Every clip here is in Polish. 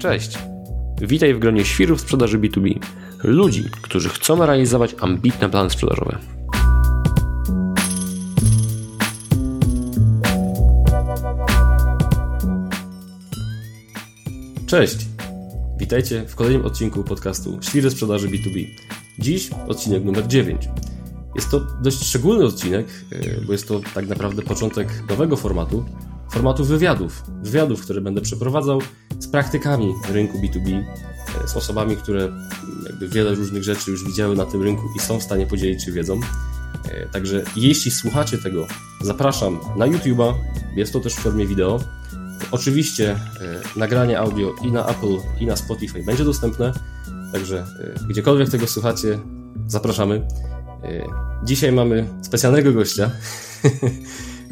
Cześć! Witaj w gronie świrów sprzedaży B2B. Ludzi, którzy chcą realizować ambitne plany sprzedażowe. Cześć! Witajcie w kolejnym odcinku podcastu Świry sprzedaży B2B. Dziś odcinek numer 9. Jest to dość szczególny odcinek, e, bo jest to tak naprawdę początek nowego formatu, formatu wywiadów. Wywiadów, które będę przeprowadzał z praktykami rynku B2B, e, z osobami, które jakby wiele różnych rzeczy już widziały na tym rynku i są w stanie podzielić się wiedzą. E, także jeśli słuchacie tego, zapraszam na YouTube'a, jest to też w formie wideo. Oczywiście nagranie audio i na Apple, i na Spotify będzie dostępne, także gdziekolwiek tego słuchacie, zapraszamy. E, dzisiaj mamy specjalnego gościa.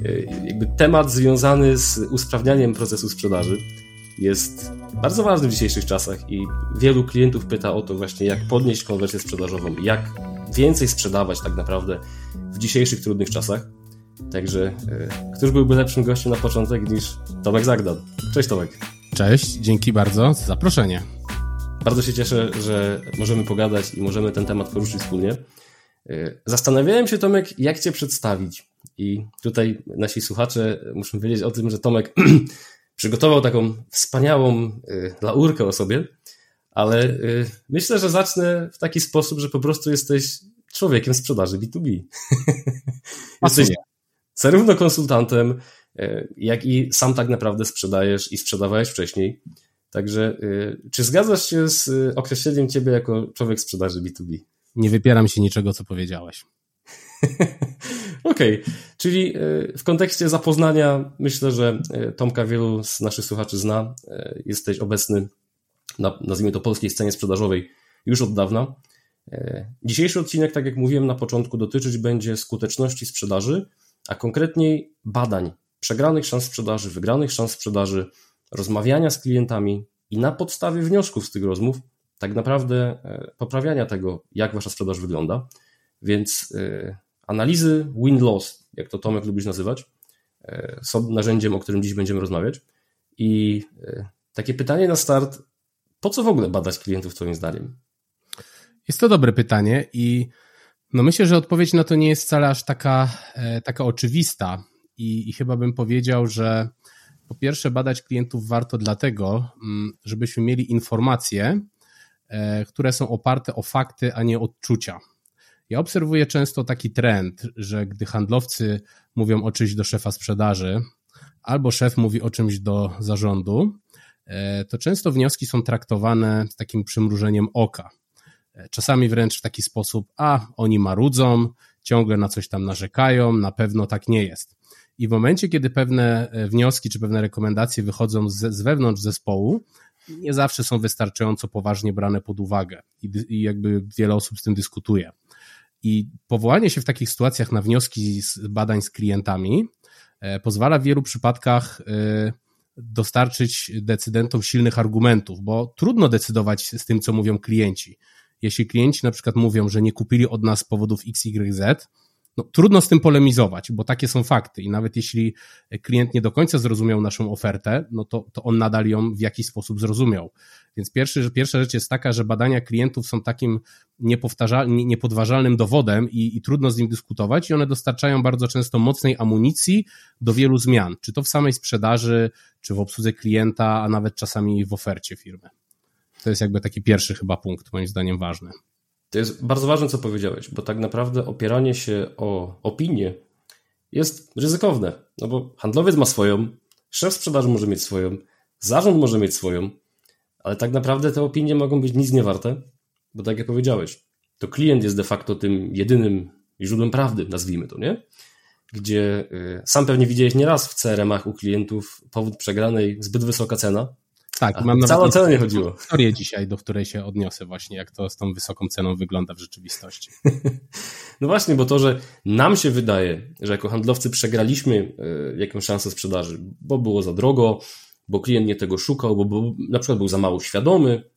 E, jakby temat związany z usprawnianiem procesu sprzedaży jest bardzo ważny w dzisiejszych czasach i wielu klientów pyta o to właśnie, jak podnieść konwersję sprzedażową, jak więcej sprzedawać tak naprawdę w dzisiejszych trudnych czasach. Także e, któż byłby lepszym gościem na początek niż Tomek Zagdan. Cześć Tomek. Cześć, dzięki bardzo za zaproszenie. Bardzo się cieszę, że możemy pogadać i możemy ten temat poruszyć wspólnie. Y, zastanawiałem się, Tomek, jak Cię przedstawić. I tutaj nasi słuchacze muszą wiedzieć o tym, że Tomek przygotował taką wspaniałą y, laurkę o sobie, ale y, myślę, że zacznę w taki sposób, że po prostu jesteś człowiekiem sprzedaży B2B. jesteś zarówno konsultantem, jak i sam tak naprawdę sprzedajesz i sprzedawałeś wcześniej. Także czy zgadzasz się z określeniem Ciebie jako człowiek sprzedaży B2B? nie wypieram się niczego, co powiedziałeś. Okej, okay. czyli e, w kontekście zapoznania myślę, że e, Tomka wielu z naszych słuchaczy zna. E, jesteś obecny na, nazwijmy to, polskiej scenie sprzedażowej już od dawna. Dzisiejszy odcinek, tak jak mówiłem na początku, dotyczyć będzie skuteczności sprzedaży, a konkretniej badań przegranych szans sprzedaży, wygranych szans sprzedaży, rozmawiania z klientami i na podstawie wniosków z tych rozmów tak naprawdę poprawiania tego, jak wasza sprzedaż wygląda. Więc analizy win-loss, jak to Tomek lubisz nazywać, e, są narzędziem, o którym dziś będziemy rozmawiać. I takie pytanie na start, po co w ogóle badać klientów Twoim zdaniem? Jest to dobre pytanie i no myślę, że odpowiedź na to nie jest wcale aż taka, taka oczywista i, i chyba bym powiedział, że po pierwsze badać klientów warto dlatego, mm, żebyśmy mieli informacje, E, które są oparte o fakty, a nie odczucia. Ja obserwuję często taki trend, że gdy handlowcy mówią o czymś do szefa sprzedaży, albo szef mówi o czymś do zarządu, e, to często wnioski są traktowane z takim przymrużeniem oka. E, czasami wręcz w taki sposób, a oni marudzą, ciągle na coś tam narzekają, na pewno tak nie jest. I w momencie, kiedy pewne wnioski czy pewne rekomendacje wychodzą z, z wewnątrz zespołu, nie zawsze są wystarczająco poważnie brane pod uwagę i, i jakby wiele osób z tym dyskutuje. I powołanie się w takich sytuacjach na wnioski z badań z klientami e, pozwala w wielu przypadkach e, dostarczyć decydentom silnych argumentów, bo trudno decydować z tym, co mówią klienci. Jeśli klienci na przykład mówią, że nie kupili od nas z powodów XYZ, no, trudno z tym polemizować, bo takie są fakty i nawet jeśli klient nie do końca zrozumiał naszą ofertę, no to, to on nadal ją w jakiś sposób zrozumiał. Więc pierwszy, pierwsza rzecz jest taka, że badania klientów są takim niepodważalnym dowodem i, i trudno z nim dyskutować i one dostarczają bardzo często mocnej amunicji do wielu zmian, czy to w samej sprzedaży, czy w obsłudze klienta, a nawet czasami w ofercie firmy. To jest jakby taki pierwszy chyba punkt, moim zdaniem ważny. To jest bardzo ważne, co powiedziałeś, bo tak naprawdę opieranie się o opinię jest ryzykowne, no bo handlowiec ma swoją, szef sprzedaży może mieć swoją, zarząd może mieć swoją, ale tak naprawdę te opinie mogą być nic nie warte, bo tak jak powiedziałeś, to klient jest de facto tym jedynym źródłem prawdy, nazwijmy to, nie? Gdzie y, sam pewnie widziałeś nieraz w CRM-ach u klientów powód przegranej zbyt wysoka cena, tak, A, mam nawet całą nie chodziło. historię dzisiaj, do której się odniosę właśnie, jak to z tą wysoką ceną wygląda w rzeczywistości. No właśnie, bo to, że nam się wydaje, że jako handlowcy przegraliśmy e, jakąś szansę sprzedaży, bo było za drogo, bo klient nie tego szukał, bo był, na przykład był za mało świadomy,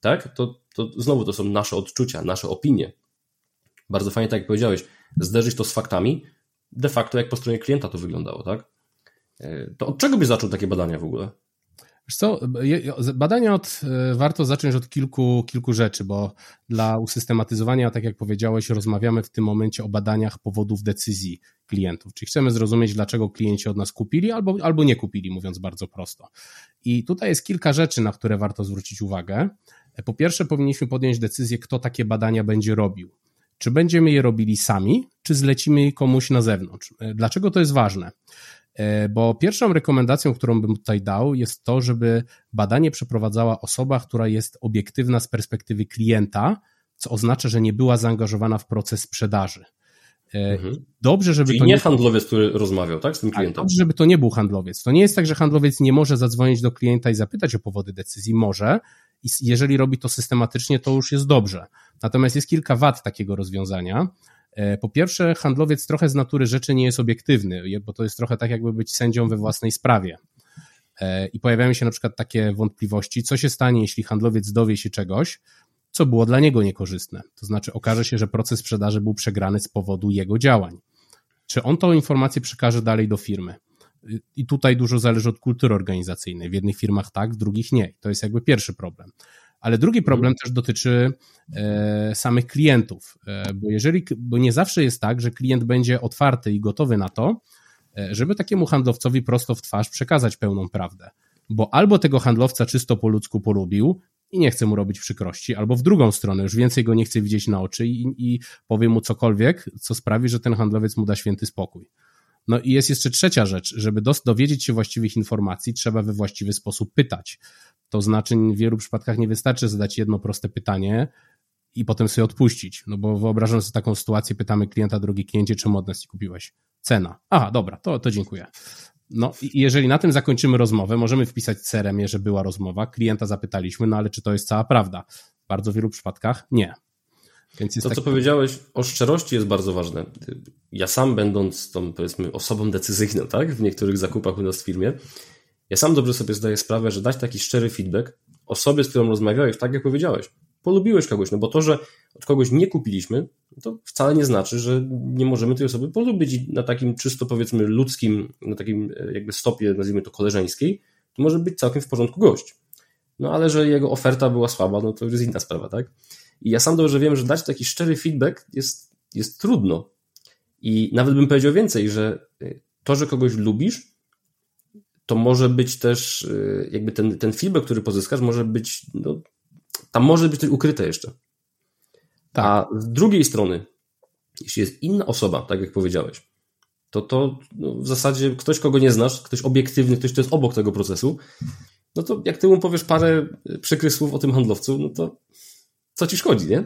tak? To, to znowu to są nasze odczucia, nasze opinie. Bardzo fajnie, tak jak powiedziałeś, zderzyć to z faktami, de facto jak po stronie klienta to wyglądało, tak? E, to od czego byś zaczął takie badania w ogóle? Co, badania od, e, warto zacząć od kilku, kilku rzeczy, bo dla usystematyzowania, tak jak powiedziałeś, rozmawiamy w tym momencie o badaniach powodów decyzji klientów. Czyli chcemy zrozumieć, dlaczego klienci od nas kupili albo, albo nie kupili, mówiąc bardzo prosto. I tutaj jest kilka rzeczy, na które warto zwrócić uwagę. Po pierwsze, powinniśmy podjąć decyzję, kto takie badania będzie robił. Czy będziemy je robili sami, czy zlecimy je komuś na zewnątrz? E, dlaczego to jest ważne? E, bo pierwszą rekomendacją, którą bym tutaj dał, jest to, żeby badanie przeprowadzała osoba, która jest obiektywna z perspektywy klienta, co oznacza, że nie była zaangażowana w proces sprzedaży. E, mhm. Dobrze, żeby Czyli to nie, nie handlowiec, który rozmawiał, tak, z tym tak, klientem. Dobrze, żeby to nie był handlowiec. To nie jest tak, że handlowiec nie może zadzwonić do klienta i zapytać o powody decyzji. Może, i jeżeli robi to systematycznie, to już jest dobrze. Natomiast jest kilka wad takiego rozwiązania. E, po pierwsze, handlowiec trochę z natury rzeczy nie jest obiektywny, bo to jest trochę tak, jakby być sędzią we własnej sprawie. E, I pojawiają się na przykład takie wątpliwości, co się stanie, jeśli handlowiec dowie się czegoś, co było dla niego niekorzystne. To znaczy, okaże się, że proces sprzedaży był przegrany z powodu jego działań. Czy on tą informację przekaże dalej do firmy? I tutaj dużo zależy od kultury organizacyjnej. W jednych firmach tak, w drugich nie. To jest jakby pierwszy problem. Ale drugi problem też dotyczy e, samych klientów, e, bo jeżeli, bo nie zawsze jest tak, że klient będzie otwarty i gotowy na to, e, żeby takiemu handlowcowi prosto w twarz przekazać pełną prawdę. Bo albo tego handlowca czysto po ludzku polubił i nie chce mu robić przykrości, albo w drugą stronę, już więcej go nie chce widzieć na oczy i, i powie mu cokolwiek, co sprawi, że ten handlowiec mu da święty spokój. No i jest jeszcze trzecia rzecz, żeby dowiedzieć się właściwych informacji, trzeba we właściwy sposób pytać. To znaczy, w wielu przypadkach nie wystarczy zadać jedno proste pytanie i potem sobie odpuścić. No bo wyobrażam sobie taką sytuację, pytamy klienta, drogi kliencie, czemu od nas nie kupiłeś? Cena. Aha, dobra, to, to dziękuję. No i jeżeli na tym zakończymy rozmowę, możemy wpisać crm że była rozmowa, klienta zapytaliśmy, no ale czy to jest cała prawda? W bardzo wielu przypadkach nie. To, co powiedziałeś o szczerości jest bardzo ważne. Ja sam będąc tą, powiedzmy, osobą decyzyjną, tak, w niektórych zakupach u nas w firmie, ja sam dobrze sobie zdaję sprawę, że dać taki szczery feedback osobie, z którą rozmawiałeś, tak jak powiedziałeś, polubiłeś kogoś, no bo to, że od kogoś nie kupiliśmy, to wcale nie znaczy, że nie możemy tej osoby polubić i na takim czysto powiedzmy ludzkim, na takim e, jakby stopie, nazwijmy to koleżeńskiej, to może być całkiem w porządku gość. No ale że jego oferta była słaba, no to już jest inna sprawa, tak? I ja sam dobrze wiem, że dać taki szczery feedback jest, jest trudno. I nawet bym powiedział więcej, że e, to, że kogoś lubisz, to może być też y, jakby ten, ten feedback, który pozyskasz, może być, no, tam może być coś ukryte jeszcze. Tak. A z drugiej strony, jeśli jest inna osoba, tak jak powiedziałeś, to to no, w zasadzie ktoś, kogo nie znasz, ktoś obiektywny, ktoś, kto jest obok tego procesu, no to jak ty mu powiesz parę przykrych słów o tym handlowcu, no to co ci szkodzi, nie?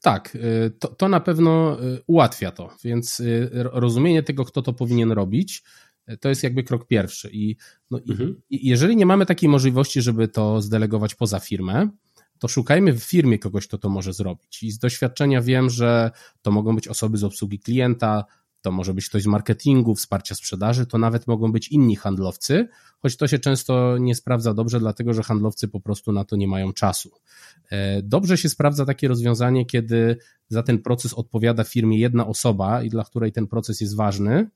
Tak, y, to, to na pewno y, ułatwia to, więc rozumienie tego, kto to powinien robić, to jest jakby krok pierwszy. I, no, mhm. i jeżeli nie mamy takiej możliwości, żeby to zdelegować poza firmę, to szukajmy w firmie kogoś, kto to może zrobić. I z doświadczenia wiem, że to mogą być osoby z obsługi klienta, to może być ktoś z marketingu, wsparcia sprzedaży, to nawet mogą być inni handlowcy, choć to się często nie sprawdza dobrze, dlatego że handlowcy po prostu na to nie mają czasu. E, dobrze się sprawdza takie rozwiązanie, kiedy za ten proces odpowiada firmie jedna osoba i dla której ten proces jest ważny,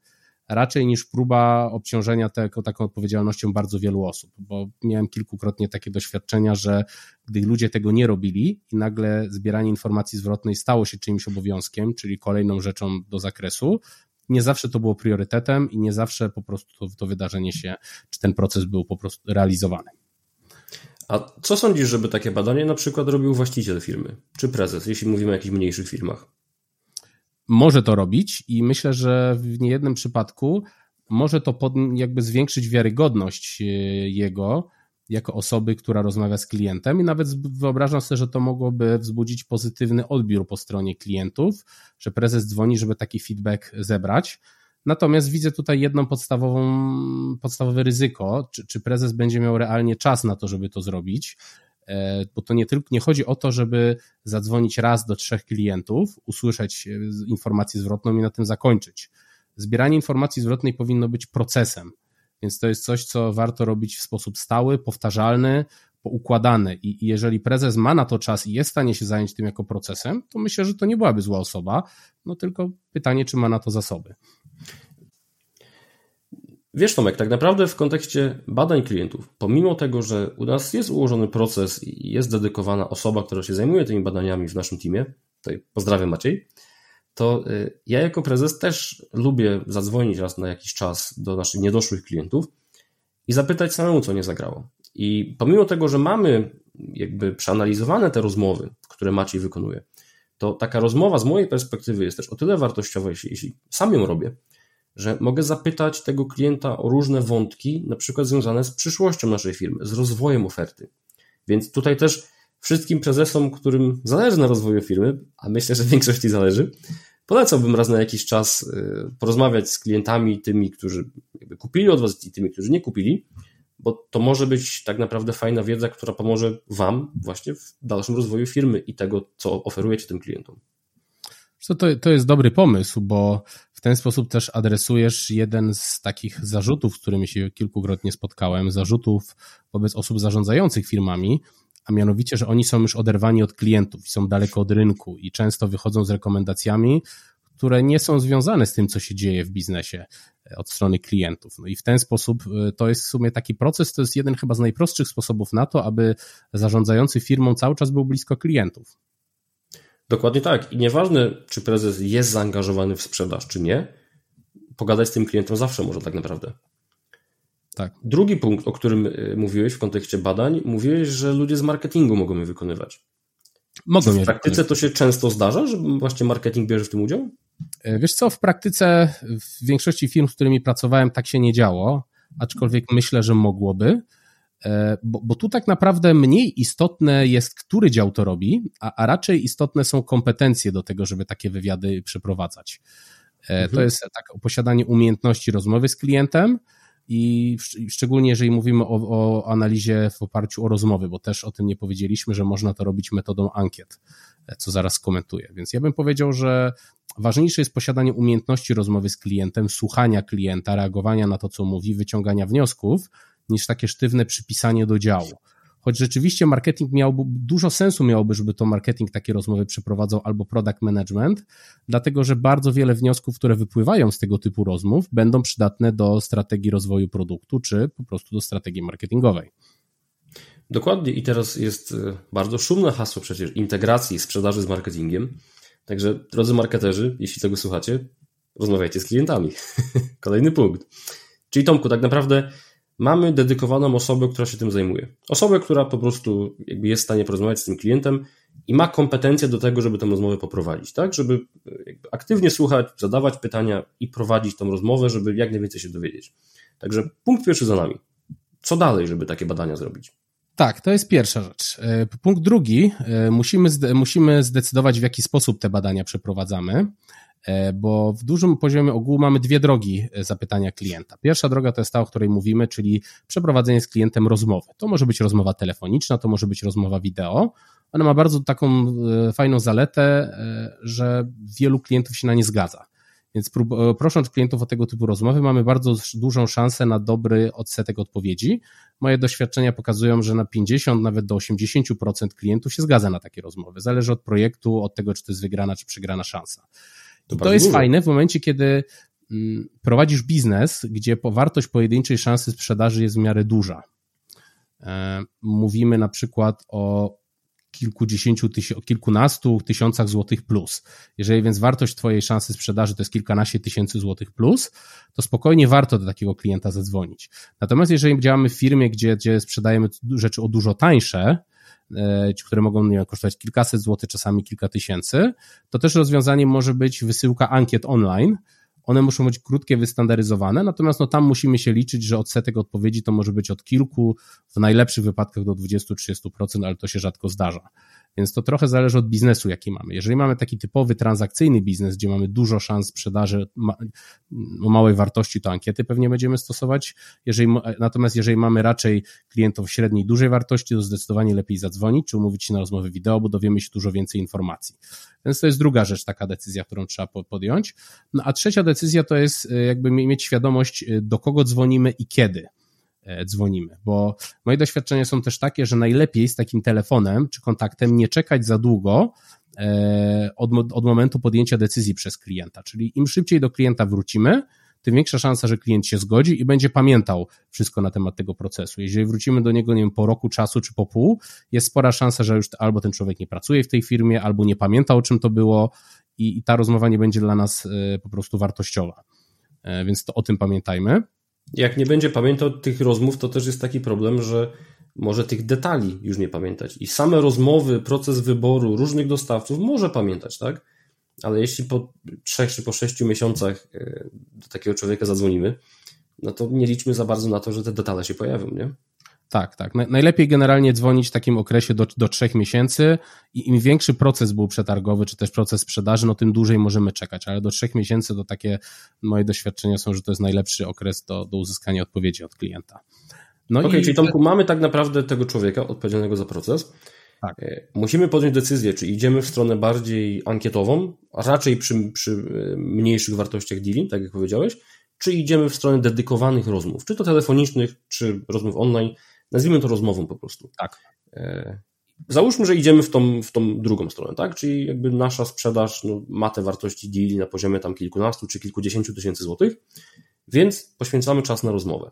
raczej niż próba obciążenia tego, taką odpowiedzialnością bardzo wielu osób, bo miałem kilkukrotnie takie doświadczenia, że gdy ludzie tego nie robili i nagle zbieranie informacji zwrotnej stało się czyimś obowiązkiem, czyli kolejną rzeczą do zakresu, nie zawsze to było priorytetem i nie zawsze po prostu to, to wydarzenie się, czy ten proces był po prostu realizowany. A co sądzisz, żeby takie badanie na przykład robił właściciel firmy, czy prezes, jeśli mówimy o jakichś mniejszych firmach? Może to robić i myślę, że w niejednym przypadku może to pod, jakby zwiększyć wiarygodność e, jego jako osoby, która rozmawia z klientem i nawet wyobrażam sobie, że to mogłoby wzbudzić pozytywny odbiór po stronie klientów, że prezes dzwoni, żeby taki feedback zebrać. Natomiast widzę tutaj jedno podstawową, podstawowe ryzyko, czy, czy prezes będzie miał realnie czas na to, żeby to zrobić, bo to nie tylko nie chodzi o to, żeby zadzwonić raz do trzech klientów, usłyszeć e, informację zwrotną i na tym zakończyć. Zbieranie informacji zwrotnej powinno być procesem, więc to jest coś, co warto robić w sposób stały, powtarzalny, poukładany. I jeżeli prezes ma na to czas i jest w stanie się zająć tym jako procesem, to myślę, że to nie byłaby zła osoba, no tylko pytanie, czy ma na to zasoby. Wiesz, Tomek, tak naprawdę w kontekście badań klientów, pomimo tego, że u nas jest ułożony proces i jest dedykowana osoba, która się zajmuje tymi badaniami w naszym teamie, tutaj pozdrawiam Maciej, to y, ja jako prezes też lubię zadzwonić raz na jakiś czas do naszych niedoszłych klientów i zapytać samemu, co nie zagrało. I pomimo tego, że mamy jakby przeanalizowane te rozmowy, które Maciej wykonuje, to taka rozmowa z mojej perspektywy jest też o tyle wartościowa, jeśli, jeśli sam ją robię, że mogę zapytać tego klienta o różne wątki, na przykład związane z przyszłością naszej firmy, z rozwojem oferty. Więc tutaj też wszystkim prezesom, którym zależy na rozwoju firmy, a myślę, że większości zależy, polecałbym raz na jakiś czas y, porozmawiać z klientami, tymi, którzy kupili od Was i tymi, którzy nie kupili, bo to może być tak naprawdę fajna wiedza, która pomoże Wam właśnie w dalszym rozwoju firmy i tego, co oferujecie tym klientom. To, to jest dobry pomysł, bo w ten sposób też adresujesz jeden z takich zarzutów, z którymi się kilkukrotnie spotkałem, zarzutów wobec osób zarządzających firmami, a mianowicie, że oni są już oderwani od klientów i są daleko od rynku i często wychodzą z rekomendacjami, które nie są związane z tym, co się dzieje w biznesie e, od strony klientów. No i w ten sposób e, to jest w sumie taki proces, to jest jeden chyba z najprostszych sposobów na to, aby zarządzający firmą cały czas był blisko klientów. Dokładnie tak. I nieważne, czy prezes jest zaangażowany w sprzedaż, czy nie, pogadać z tym klientem zawsze może tak naprawdę. Tak. Drugi punkt, o którym y, mówiłeś w kontekście badań, mówiłeś, że ludzie z marketingu mogą je wykonywać. Mogą w praktyce to się często zdarza, że właśnie marketing bierze w tym udział? E, wiesz co, w praktyce w większości firm, z którymi pracowałem, tak się nie działo, aczkolwiek myślę, że mogłoby. E, bo, bo, tu tak naprawdę mniej istotne jest, który dział to robi, a, a raczej istotne są kompetencje do tego, żeby takie wywiady przeprowadzać. E, mhm. To jest tak, posiadanie umiejętności rozmowy z klientem, i szczególnie jeżeli mówimy o, o, analizie w oparciu o rozmowy, bo też o tym nie powiedzieliśmy, że można to robić metodą ankiet, e, co zaraz skomentuję. Więc ja bym powiedział, że ważniejsze jest posiadanie umiejętności rozmowy z klientem, słuchania klienta, reagowania na to, co mówi, wyciągania wniosków, niż takie sztywne przypisanie do działu. Choć rzeczywiście marketing miałby, dużo sensu miałoby, żeby to marketing takie rozmowy przeprowadzał albo product management, dlatego że bardzo wiele wniosków, które wypływają z tego typu rozmów, będą przydatne do strategii rozwoju produktu, czy po prostu do strategii marketingowej. Dokładnie i teraz jest e, bardzo szumne hasło przecież integracji sprzedaży z marketingiem. Także drodzy marketerzy, jeśli tego słuchacie, rozmawiajcie z klientami. Kolejny punkt. Czyli Tomku, tak naprawdę mamy dedykowaną osobę, która się tym zajmuje. Osobę, która po prostu jakby jest w stanie porozmawiać z tym klientem i ma kompetencje do tego, żeby tę rozmowę poprowadzić, tak? Żeby aktywnie słuchać, zadawać pytania i prowadzić tą rozmowę, żeby jak najwięcej się dowiedzieć. Także punkt pierwszy za nami. Co dalej, żeby takie badania zrobić? Tak, to jest pierwsza rzecz. E, punkt drugi, e, musimy, musimy zdecydować, w jaki sposób te badania przeprowadzamy. E, bo w dużym poziomie ogółu mamy dwie drogi e, zapytania klienta. Pierwsza droga to jest ta, o której mówimy, czyli przeprowadzenie z klientem rozmowy. To może być rozmowa telefoniczna, to może być rozmowa wideo. Ona ma bardzo taką e, fajną zaletę, że wielu klientów się na nie zgadza. Więc prosząc klientów o tego typu rozmowy, mamy bardzo dużą szansę na dobry odsetek odpowiedzi. Moje doświadczenia pokazują, że na 50, nawet do 80% klientów się zgadza na takie rozmowy. Zależy od projektu, od tego, czy to jest wygrana, czy przegrana szansa. To, to jest dużo. fajne w momencie, kiedy mm, prowadzisz biznes, gdzie wartość pojedynczej szansy sprzedaży jest w miarę duża. E, mówimy na przykład o kilkudziesięciu, kilkunastu tysiącach złotych plus. Jeżeli więc wartość Twojej szansy sprzedaży to jest kilkanaście tysięcy złotych plus, to spokojnie warto do takiego klienta zadzwonić. Natomiast jeżeli działamy w firmie, gdzie, gdzie sprzedajemy rzeczy o dużo tańsze, które mogą nie wiem, kosztować kilkaset złotych, czasami kilka tysięcy, to też rozwiązaniem może być wysyłka ankiet online. One muszą być krótkie, wystandaryzowane, natomiast no, tam musimy się liczyć, że odsetek odpowiedzi to może być od kilku, w najlepszych wypadkach do 20-30%, ale to się rzadko zdarza. Więc to trochę zależy od biznesu, jaki mamy. Jeżeli mamy taki typowy transakcyjny biznes, gdzie mamy dużo szans sprzedaży ma, o małej wartości, to ankiety pewnie będziemy stosować. Jeżeli, natomiast jeżeli mamy raczej klientów średniej, dużej wartości, to zdecydowanie lepiej zadzwonić czy umówić się na rozmowę wideo, bo dowiemy się dużo więcej informacji. Więc to jest druga rzecz, taka decyzja, którą trzeba podjąć. No a trzecia decyzja to jest e, jakby mieć świadomość, e, do kogo dzwonimy i kiedy. E, dzwonimy. Bo moje doświadczenia są też takie, że najlepiej z takim telefonem czy kontaktem nie czekać za długo e, od, od momentu podjęcia decyzji przez klienta. Czyli im szybciej do klienta wrócimy, tym większa szansa, że klient się zgodzi i będzie pamiętał wszystko na temat tego procesu. Jeżeli wrócimy do niego, nie wiem, po roku czasu czy po pół, jest spora szansa, że już albo ten człowiek nie pracuje w tej firmie, albo nie pamięta o czym to było i, i ta rozmowa nie będzie dla nas e, po prostu wartościowa. Więc to o tym pamiętajmy. Jak nie będzie pamiętał tych rozmów, to też jest taki problem, że może tych detali już nie pamiętać. I same rozmowy, proces wyboru różnych dostawców może pamiętać, tak? Ale jeśli po trzech czy po sześciu miesiącach e, do takiego człowieka zadzwonimy, no to nie liczmy za bardzo na to, że te detale się pojawią, nie? Tak, tak. Najlepiej generalnie dzwonić w takim okresie do, do trzech miesięcy i im większy proces był przetargowy, czy też proces sprzedaży, no tym dłużej możemy czekać, ale do trzech miesięcy to takie moje doświadczenia są, że to jest najlepszy okres do, do uzyskania odpowiedzi od klienta. No okay, czyli Tomku, mamy tak naprawdę tego człowieka odpowiedzialnego za proces. Tak. E, musimy podjąć decyzję, czy idziemy w stronę bardziej ankietową, raczej przy, przy e, mniejszych wartościach dealing, tak jak powiedziałeś, czy idziemy w stronę dedykowanych rozmów, czy to telefonicznych, czy rozmów online, nazwijmy to rozmową po prostu. Tak. E, załóżmy, że idziemy w tą, w tą drugą stronę, tak? Czyli jakby nasza sprzedaż no, ma te wartości deali na poziomie tam kilkunastu czy kilkudziesięciu tysięcy złotych, więc poświęcamy czas na rozmowę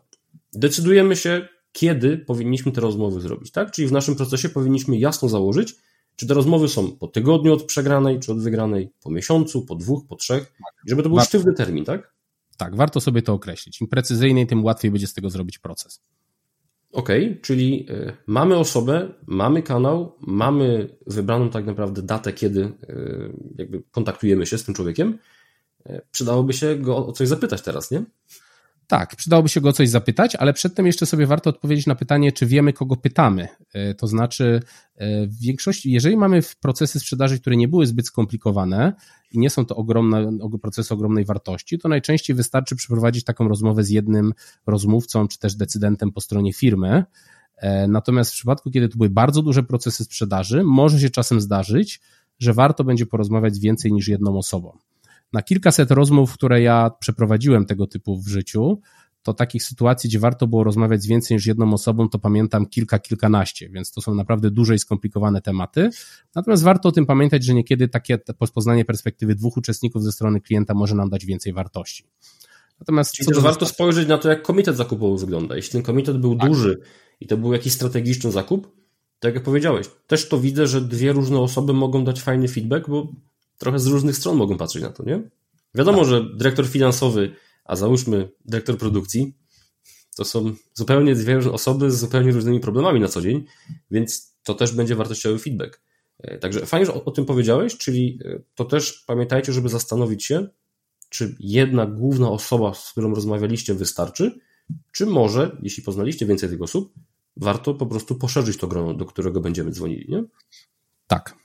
decydujemy się, kiedy powinniśmy te rozmowy zrobić, tak? Czyli w naszym procesie powinniśmy jasno założyć, czy te rozmowy są po tygodniu od przegranej, czy od wygranej, po miesiącu, po dwóch, po trzech, żeby to był warto, sztywny termin, tak? Tak, warto sobie to określić. Im precyzyjniej, tym łatwiej będzie z tego zrobić proces. Okay, czyli y, mamy osobę, mamy kanał, mamy wybraną tak naprawdę datę, kiedy y, jakby kontaktujemy się z tym człowiekiem. Y, przydałoby się go o coś zapytać teraz, nie? Tak, przydałoby się go coś zapytać, ale przedtem jeszcze sobie warto odpowiedzieć na pytanie, czy wiemy, kogo pytamy. E, to znaczy, e, w większości, jeżeli mamy procesy sprzedaży, które nie były zbyt skomplikowane i nie są to ogromne, procesy ogromnej wartości, to najczęściej wystarczy przeprowadzić taką rozmowę z jednym rozmówcą, czy też decydentem po stronie firmy. E, natomiast w przypadku, kiedy to były bardzo duże procesy sprzedaży, może się czasem zdarzyć, że warto będzie porozmawiać z więcej niż jedną osobą na kilkaset rozmów, które ja przeprowadziłem tego typu w życiu, to takich sytuacji, gdzie warto było rozmawiać z więcej niż jedną osobą, to pamiętam kilka, kilkanaście, więc to są naprawdę duże i skomplikowane tematy. Natomiast warto o tym pamiętać, że niekiedy takie poznanie perspektywy dwóch uczestników ze strony klienta może nam dać więcej wartości. Natomiast Czyli też warto spojrzeć na to, jak komitet zakupowy wygląda. Jeśli ten komitet był tak. duży i to był jakiś strategiczny zakup, tak jak powiedziałeś, też to widzę, że dwie różne osoby mogą dać fajny feedback, bo trochę z różnych stron mogą patrzeć na to, nie? Wiadomo, tak. że dyrektor finansowy, a załóżmy dyrektor produkcji, to są zupełnie dwie osoby z zupełnie różnymi problemami na co dzień, więc to też będzie wartościowy feedback. E, także fajnie, że o, o tym powiedziałeś, czyli e, to też pamiętajcie, żeby zastanowić się, czy jedna główna osoba, z którą rozmawialiście, wystarczy, czy może, jeśli poznaliście więcej tych osób, warto po prostu poszerzyć to grono, do którego będziemy dzwonili, nie? Tak,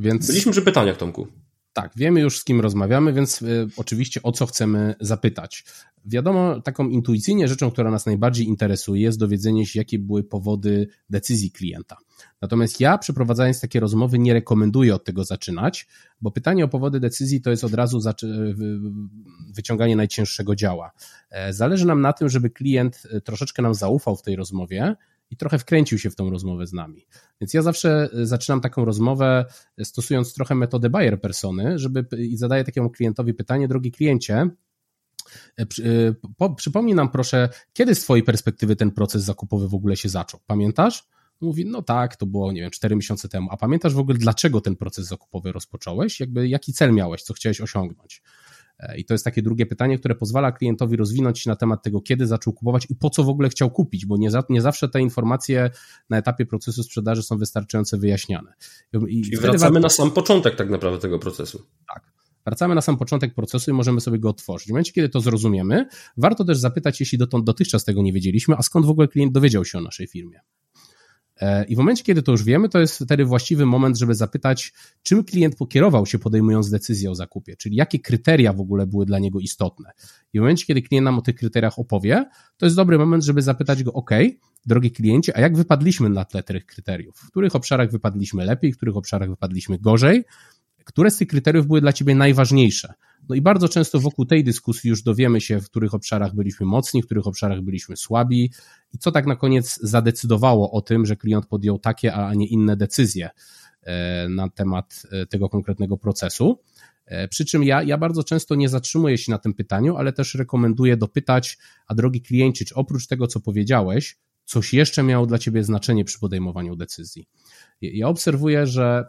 więc... Byliśmy przy pytaniach, Tomku. Tak, wiemy już z kim rozmawiamy, więc y, oczywiście o co chcemy zapytać. Wiadomo, taką intuicyjnie rzeczą, która nas najbardziej interesuje, jest dowiedzenie się, jakie były powody decyzji klienta. Natomiast ja, przeprowadzając takie rozmowy, nie rekomenduję od tego zaczynać, bo pytanie o powody decyzji to jest od razu wyciąganie najcięższego działa. E, zależy nam na tym, żeby klient e, troszeczkę nam zaufał w tej rozmowie i trochę wkręcił się w tą rozmowę z nami. Więc ja zawsze e, zaczynam taką rozmowę stosując trochę metodę buyer persony, żeby i zadaję takiemu klientowi pytanie, drogi kliencie, przypomnij nam proszę, kiedy z Twojej perspektywy ten proces zakupowy w ogóle się zaczął? Pamiętasz? Mówi, no tak, to było, nie wiem, 4 miesiące temu. A pamiętasz w ogóle, dlaczego ten proces zakupowy rozpocząłeś? Jakby, jaki cel miałeś, co chciałeś osiągnąć? E, I to jest takie drugie pytanie, które pozwala klientowi rozwinąć się na temat tego, kiedy zaczął kupować i po co w ogóle chciał kupić, bo nie, za, nie zawsze te informacje na etapie procesu sprzedaży są wystarczająco wyjaśniane. I Czyli wracamy warto... na sam początek tak naprawdę tego procesu. Tak. Wracamy na sam początek procesu i możemy sobie go otworzyć. W momencie, kiedy to zrozumiemy, warto też zapytać, jeśli dotąd dotychczas tego nie wiedzieliśmy, a skąd w ogóle klient dowiedział się o naszej firmie. E, I w momencie, kiedy to już wiemy, to jest wtedy właściwy moment, żeby zapytać, czym klient pokierował się podejmując decyzję o zakupie, czyli jakie kryteria w ogóle były dla niego istotne. I w momencie, kiedy klient nam o tych kryteriach opowie, to jest dobry moment, żeby zapytać go, OK, drogi kliencie, a jak wypadliśmy na tle tych kryteriów? W których obszarach wypadliśmy lepiej, w których obszarach wypadliśmy gorzej? Które z tych kryteriów były dla ciebie najważniejsze? No i bardzo często wokół tej dyskusji już dowiemy się, w których obszarach byliśmy mocni, w których obszarach byliśmy słabi i co tak na koniec zadecydowało o tym, że klient podjął takie, a nie inne decyzje e, na temat e, tego konkretnego procesu. E, przy czym ja, ja bardzo często nie zatrzymuję się na tym pytaniu, ale też rekomenduję dopytać, a drogi klienci, czy oprócz tego, co powiedziałeś, coś jeszcze miało dla ciebie znaczenie przy podejmowaniu decyzji. Ja obserwuję, że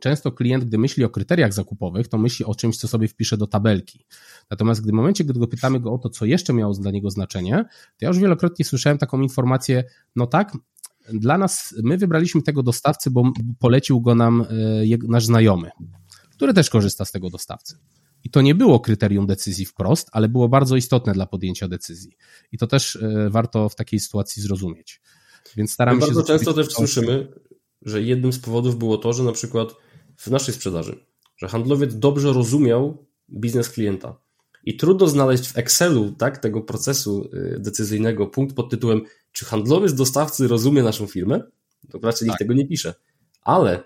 Często klient, gdy myśli o kryteriach zakupowych, to myśli o czymś, co sobie wpisze do tabelki. Natomiast gdy w momencie, gdy go pytamy go o to, co jeszcze miało dla niego znaczenie, to ja już wielokrotnie słyszałem taką informację, no tak, dla nas, my wybraliśmy tego dostawcę, bo polecił go nam e, nasz znajomy, który też korzysta z tego dostawcy. I to nie było kryterium decyzji wprost, ale było bardzo istotne dla podjęcia decyzji. I to też e, warto w takiej sytuacji zrozumieć. Więc staramy My się. Bardzo często też słyszymy, że jednym z powodów było to, że na przykład w naszej sprzedaży, że handlowiec dobrze rozumiał biznes klienta. I trudno znaleźć w Excelu tak, tego procesu y, decyzyjnego punkt pod tytułem, czy handlowiec dostawcy rozumie naszą firmę? To raczej nikt tak. tego nie pisze. Ale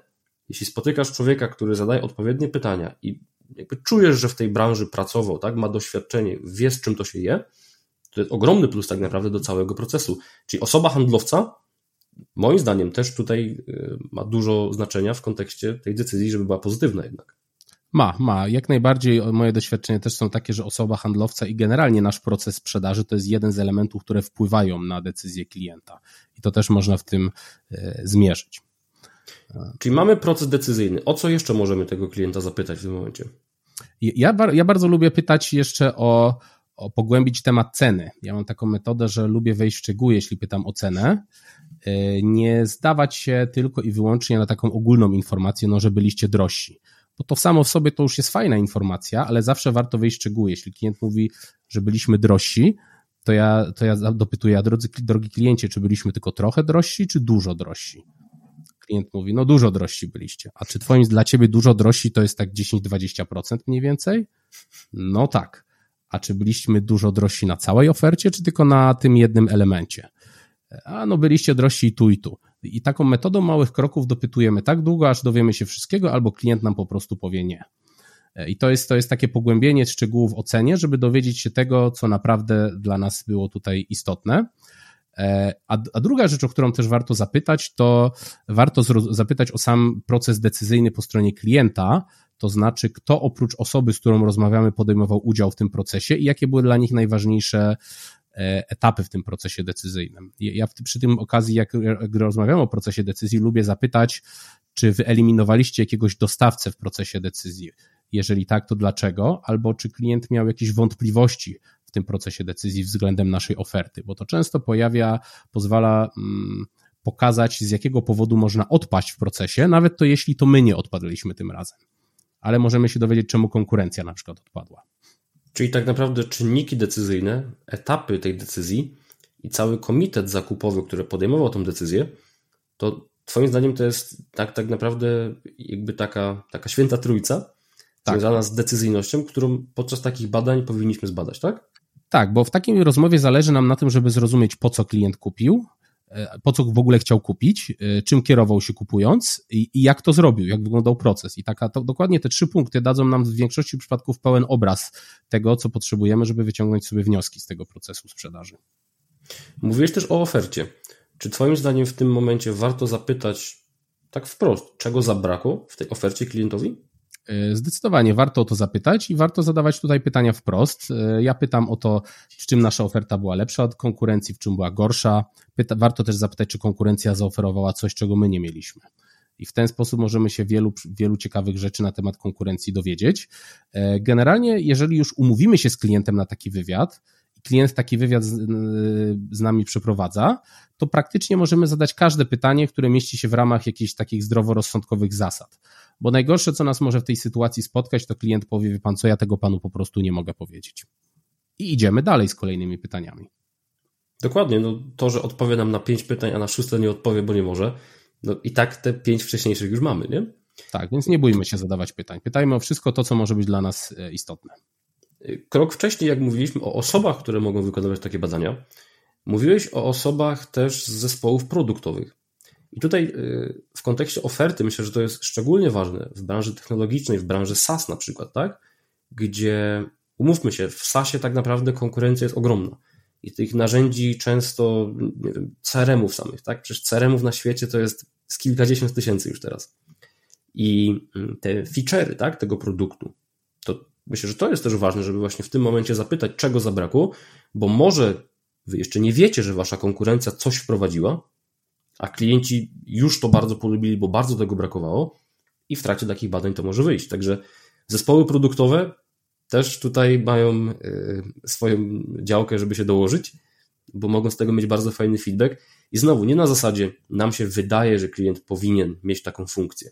jeśli spotykasz człowieka, który zadaje odpowiednie pytania i jakby czujesz, że w tej branży pracował, tak, ma doświadczenie, wie z czym to się je, to jest ogromny plus tak naprawdę do całego procesu. Czyli osoba handlowca moim zdaniem też tutaj y, ma dużo znaczenia w kontekście tej decyzji, żeby była pozytywna jednak. Ma, ma. Jak najbardziej moje doświadczenia też są takie, że osoba handlowca i generalnie nasz proces sprzedaży to jest jeden z elementów, które wpływają na decyzję klienta. I to też można w tym y, zmierzyć. Czyli mamy proces decyzyjny. O co jeszcze możemy tego klienta zapytać w tym momencie? Ja, ja bardzo lubię pytać jeszcze o, o pogłębić temat ceny. Ja mam taką metodę, że lubię wejść w szczegóły, jeśli pytam o cenę, nie zdawać się tylko i wyłącznie na taką ogólną informację, no, że byliście drożsi. Bo to samo w sobie to już jest fajna informacja, ale zawsze warto wejść w szczegóły. Jeśli klient mówi, że byliśmy drożsi, to ja, to ja dopytuję, a drodzy, drogi kliencie, czy byliśmy tylko trochę drożsi, czy dużo drożsi? Klient mówi, no dużo drożsi byliście. A czy twoim dla ciebie dużo drożsi to jest tak 10-20% mniej więcej? No tak. A czy byliśmy dużo drożsi na całej ofercie, czy tylko na tym jednym elemencie? A no byliście drożsi tu i tu. I taką metodą małych kroków dopytujemy tak długo, aż dowiemy się wszystkiego, albo klient nam po prostu powie nie. I to jest, to jest takie pogłębienie szczegółów w ocenie, żeby dowiedzieć się tego, co naprawdę dla nas było tutaj istotne. A, a druga rzecz, o którą też warto zapytać, to warto zapytać o sam proces decyzyjny po stronie klienta, to znaczy kto oprócz osoby, z którą rozmawiamy, podejmował udział w tym procesie i jakie były dla nich najważniejsze E, etapy w tym procesie decyzyjnym. Ja przy tym okazji, jak, jak rozmawiam o procesie decyzji, lubię zapytać, czy wyeliminowaliście jakiegoś dostawcę w procesie decyzji? Jeżeli tak, to dlaczego? Albo czy klient miał jakieś wątpliwości w tym procesie decyzji względem naszej oferty? Bo to często pojawia, pozwala mm, pokazać, z jakiego powodu można odpaść w procesie, nawet to jeśli to my nie odpadliśmy tym razem. Ale możemy się dowiedzieć, czemu konkurencja na przykład odpadła. Czyli tak naprawdę czynniki decyzyjne, etapy tej decyzji i cały komitet zakupowy, który podejmował tę decyzję, to Twoim zdaniem to jest tak, tak naprawdę jakby taka, taka święta trójca tak. związana z decyzyjnością, którą podczas takich badań powinniśmy zbadać, tak? Tak, bo w takiej rozmowie zależy nam na tym, żeby zrozumieć, po co klient kupił, po co w ogóle chciał kupić, e, czym kierował się kupując i, i jak to zrobił, jak wyglądał proces. I taka, to, dokładnie te trzy punkty dadzą nam w większości przypadków pełen obraz tego, co potrzebujemy, żeby wyciągnąć sobie wnioski z tego procesu sprzedaży. Mówiłeś też o ofercie. Czy Twoim zdaniem w tym momencie warto zapytać tak wprost, czego zabrakło w tej ofercie klientowi? E, zdecydowanie warto o to zapytać i warto zadawać tutaj pytania wprost. E, ja pytam o to, w czym nasza oferta była lepsza od konkurencji, w czym była gorsza. Pyta, warto też zapytać, czy konkurencja zaoferowała coś, czego my nie mieliśmy. I w ten sposób możemy się wielu, wielu ciekawych rzeczy na temat konkurencji dowiedzieć. E, generalnie, jeżeli już umówimy się z klientem na taki wywiad, klient taki wywiad z, z, nami przeprowadza, to praktycznie możemy zadać każde pytanie, które mieści się w ramach jakichś takich zdroworozsądkowych zasad. Bo najgorsze, co nas może w tej sytuacji spotkać, to klient powie, wie pan co, ja tego panu po prostu nie mogę powiedzieć. I idziemy dalej z kolejnymi pytaniami. Dokładnie, no to, że odpowie nam na pięć pytań, a na szóste nie odpowie, bo nie może, no i tak te pięć wcześniejszych już mamy, nie? Tak, więc nie bójmy się zadawać pytań. Pytajmy o wszystko to, co może być dla nas e, istotne. Krok wcześniej, jak mówiliśmy o osobach, które mogą wykonywać takie badania, mówiłeś o osobach też z zespołów produktowych. I tutaj y, w kontekście oferty myślę, że to jest szczególnie ważne w branży technologicznej, w branży SaaS na przykład, tak? Gdzie umówmy się, w SaaSie tak naprawdę konkurencja jest ogromna. I tych narzędzi często, nie wiem, CRM-ów samych, tak? Przecież CRM-ów na świecie to jest z kilkadziesiąt tysięcy już teraz. I mm, te feature'y, tak, tego produktu, myślę, że to jest też ważne, żeby właśnie w tym momencie zapytać, czego zabrakło, bo może wy jeszcze nie wiecie, że wasza konkurencja coś wprowadziła, a klienci już to bardzo polubili, bo bardzo tego brakowało i w trakcie takich badań to może wyjść. Także zespoły produktowe też tutaj mają y, swoją działkę, żeby się dołożyć, bo mogą z tego mieć bardzo fajny feedback. I znowu, nie na zasadzie nam się wydaje, że klient powinien mieć taką funkcję.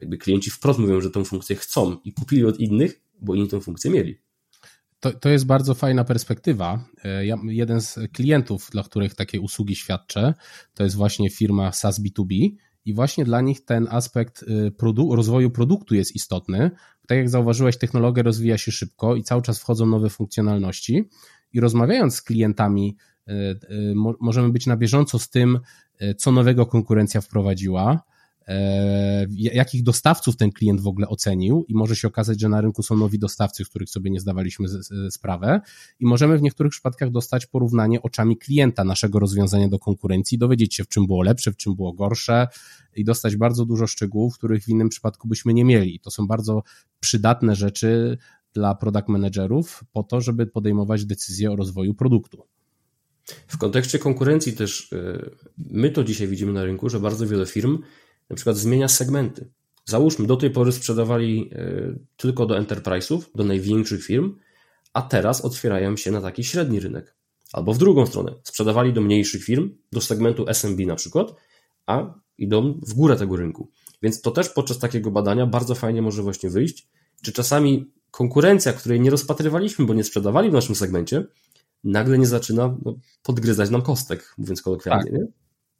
Jakby klienci wprost mówią, że tą funkcję chcą i kupili od innych, bo inni tę funkcję mieli. To, to jest bardzo fajna perspektywa. E, ja, jeden z klientów, dla których takie usługi świadczę, to jest właśnie firma SaaS B2B i właśnie dla nich ten aspekt y, produ rozwoju produktu jest istotny. Tak jak zauważyłeś, technologia rozwija się szybko i cały czas wchodzą nowe funkcjonalności i rozmawiając z klientami, y, y, możemy być na bieżąco z tym, co nowego konkurencja wprowadziła, jakich dostawców ten klient w ogóle ocenił i może się okazać, że na rynku są nowi dostawcy, z których sobie nie zdawaliśmy sprawę i możemy w niektórych przypadkach dostać porównanie oczami klienta naszego rozwiązania do konkurencji, dowiedzieć się w czym było lepsze, w czym było gorsze i dostać bardzo dużo szczegółów, których w innym przypadku byśmy nie mieli. To są bardzo przydatne rzeczy dla product managerów po to, żeby podejmować decyzje o rozwoju produktu. W kontekście konkurencji też e, my to dzisiaj widzimy na rynku, że bardzo wiele firm na przykład zmienia segmenty. Załóżmy, do tej pory sprzedawali e, tylko do enterprise'ów, do największych firm, a teraz otwierają się na taki średni rynek. Albo w drugą stronę, sprzedawali do mniejszych firm, do segmentu SMB na przykład, a idą w górę tego rynku. Więc to też podczas takiego badania bardzo fajnie może właśnie wyjść, czy czasami konkurencja, której nie rozpatrywaliśmy, bo nie sprzedawali w naszym segmencie, nagle nie zaczyna no, podgryzać nam kostek, mówiąc kolokwialnie. Tak. Nie?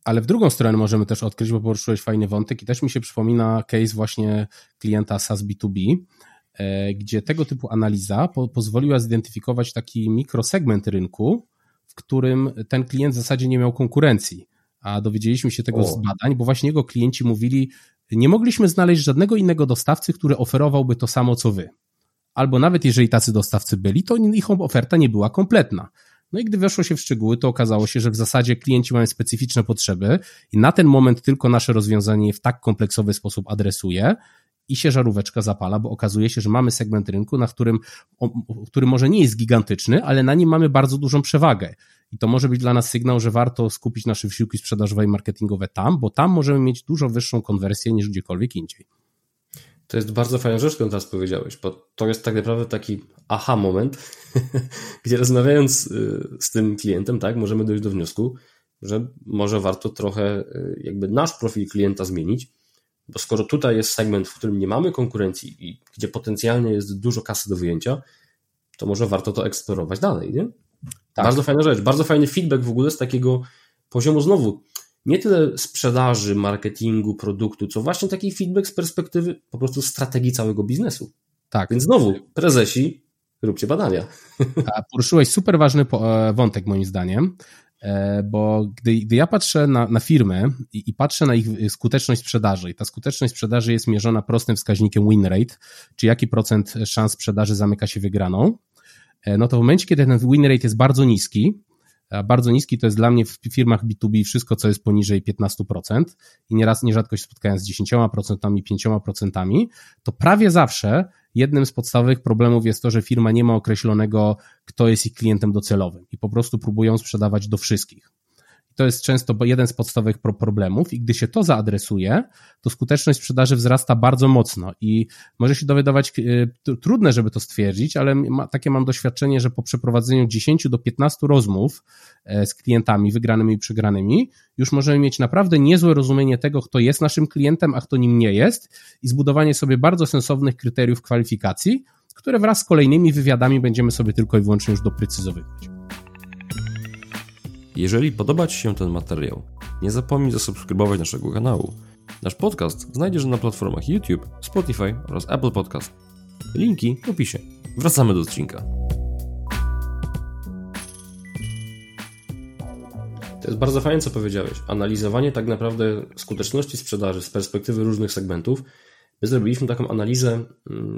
Ale w drugą stronę możemy też odkryć, bo poruszyłeś fajny wątek i też mi się przypomina case właśnie klienta SaaS B2B, e, gdzie tego typu analiza po, pozwoliła zidentyfikować taki mikrosegment rynku, w którym ten klient w zasadzie nie miał konkurencji. A dowiedzieliśmy się tego o. z badań, bo właśnie jego klienci mówili, nie mogliśmy znaleźć żadnego innego dostawcy, który oferowałby to samo co wy. Albo nawet jeżeli tacy dostawcy byli, to ich oferta nie była kompletna. No i gdy weszło się w szczegóły, to okazało się, że w zasadzie klienci mają specyficzne potrzeby i na ten moment tylko nasze rozwiązanie w tak kompleksowy sposób adresuje i się żaróweczka zapala, bo okazuje się, że mamy segment rynku, na którym, który może nie jest gigantyczny, ale na nim mamy bardzo dużą przewagę. I to może być dla nas sygnał, że warto skupić nasze wysiłki sprzedażowe i marketingowe tam, bo tam możemy mieć dużo wyższą konwersję niż gdziekolwiek indziej. To jest bardzo fajna rzecz, którą teraz powiedziałeś, bo to jest tak naprawdę taki aha moment, gdzie rozmawiając y, z tym klientem, tak, możemy dojść do wniosku, że może warto trochę y, jakby nasz profil klienta zmienić, bo skoro tutaj jest segment, w którym nie mamy konkurencji i gdzie potencjalnie jest dużo kasy do wyjęcia, to może warto to eksplorować dalej, nie? Tak. Bardzo fajna rzecz, bardzo fajny feedback w ogóle z takiego poziomu znowu nie tyle sprzedaży, marketingu, produktu, co właśnie taki feedback z perspektywy po prostu strategii całego biznesu. Tak. Więc znowu, prezesi, róbcie badania. A poruszyłeś super ważny e, wątek moim zdaniem, e, bo gdy, gdy ja patrzę na, na firmy i, i, patrzę na ich skuteczność sprzedaży i ta skuteczność sprzedaży jest mierzona prostym wskaźnikiem win rate, czy jaki procent szans sprzedaży zamyka się wygraną, e, no to w momencie, kiedy ten win rate jest bardzo niski, bardzo niski to jest dla mnie w firmach B2B wszystko, co jest poniżej 15% i nieraz, nierzadko się spotkałem z 10%, 5%, to prawie zawsze jednym z podstawowych problemów jest to, że firma nie ma określonego, kto jest ich klientem docelowym i po prostu próbują sprzedawać do wszystkich. To jest często jeden z podstawowych problemów i gdy się to zaadresuje, to skuteczność sprzedaży wzrasta bardzo mocno i może się dowiadywać y, trudne, żeby to stwierdzić, ale takie mam doświadczenie, że po przeprowadzeniu 10 do 15 rozmów e, z klientami wygranymi i przegranymi, już możemy mieć naprawdę niezłe rozumienie tego, kto jest naszym klientem, a kto nim nie jest i zbudowanie sobie bardzo sensownych kryteriów kwalifikacji, które wraz z kolejnymi wywiadami będziemy sobie tylko i wyłącznie już doprecyzowywać. Jeżeli podoba Ci się ten materiał, nie zapomnij zasubskrybować naszego kanału. Nasz podcast znajdziesz na platformach YouTube, Spotify oraz Apple Podcast. Linki w opisie. Wracamy do odcinka. To jest bardzo fajne, co powiedziałeś. Analizowanie tak naprawdę skuteczności sprzedaży z perspektywy różnych segmentów. My zrobiliśmy taką analizę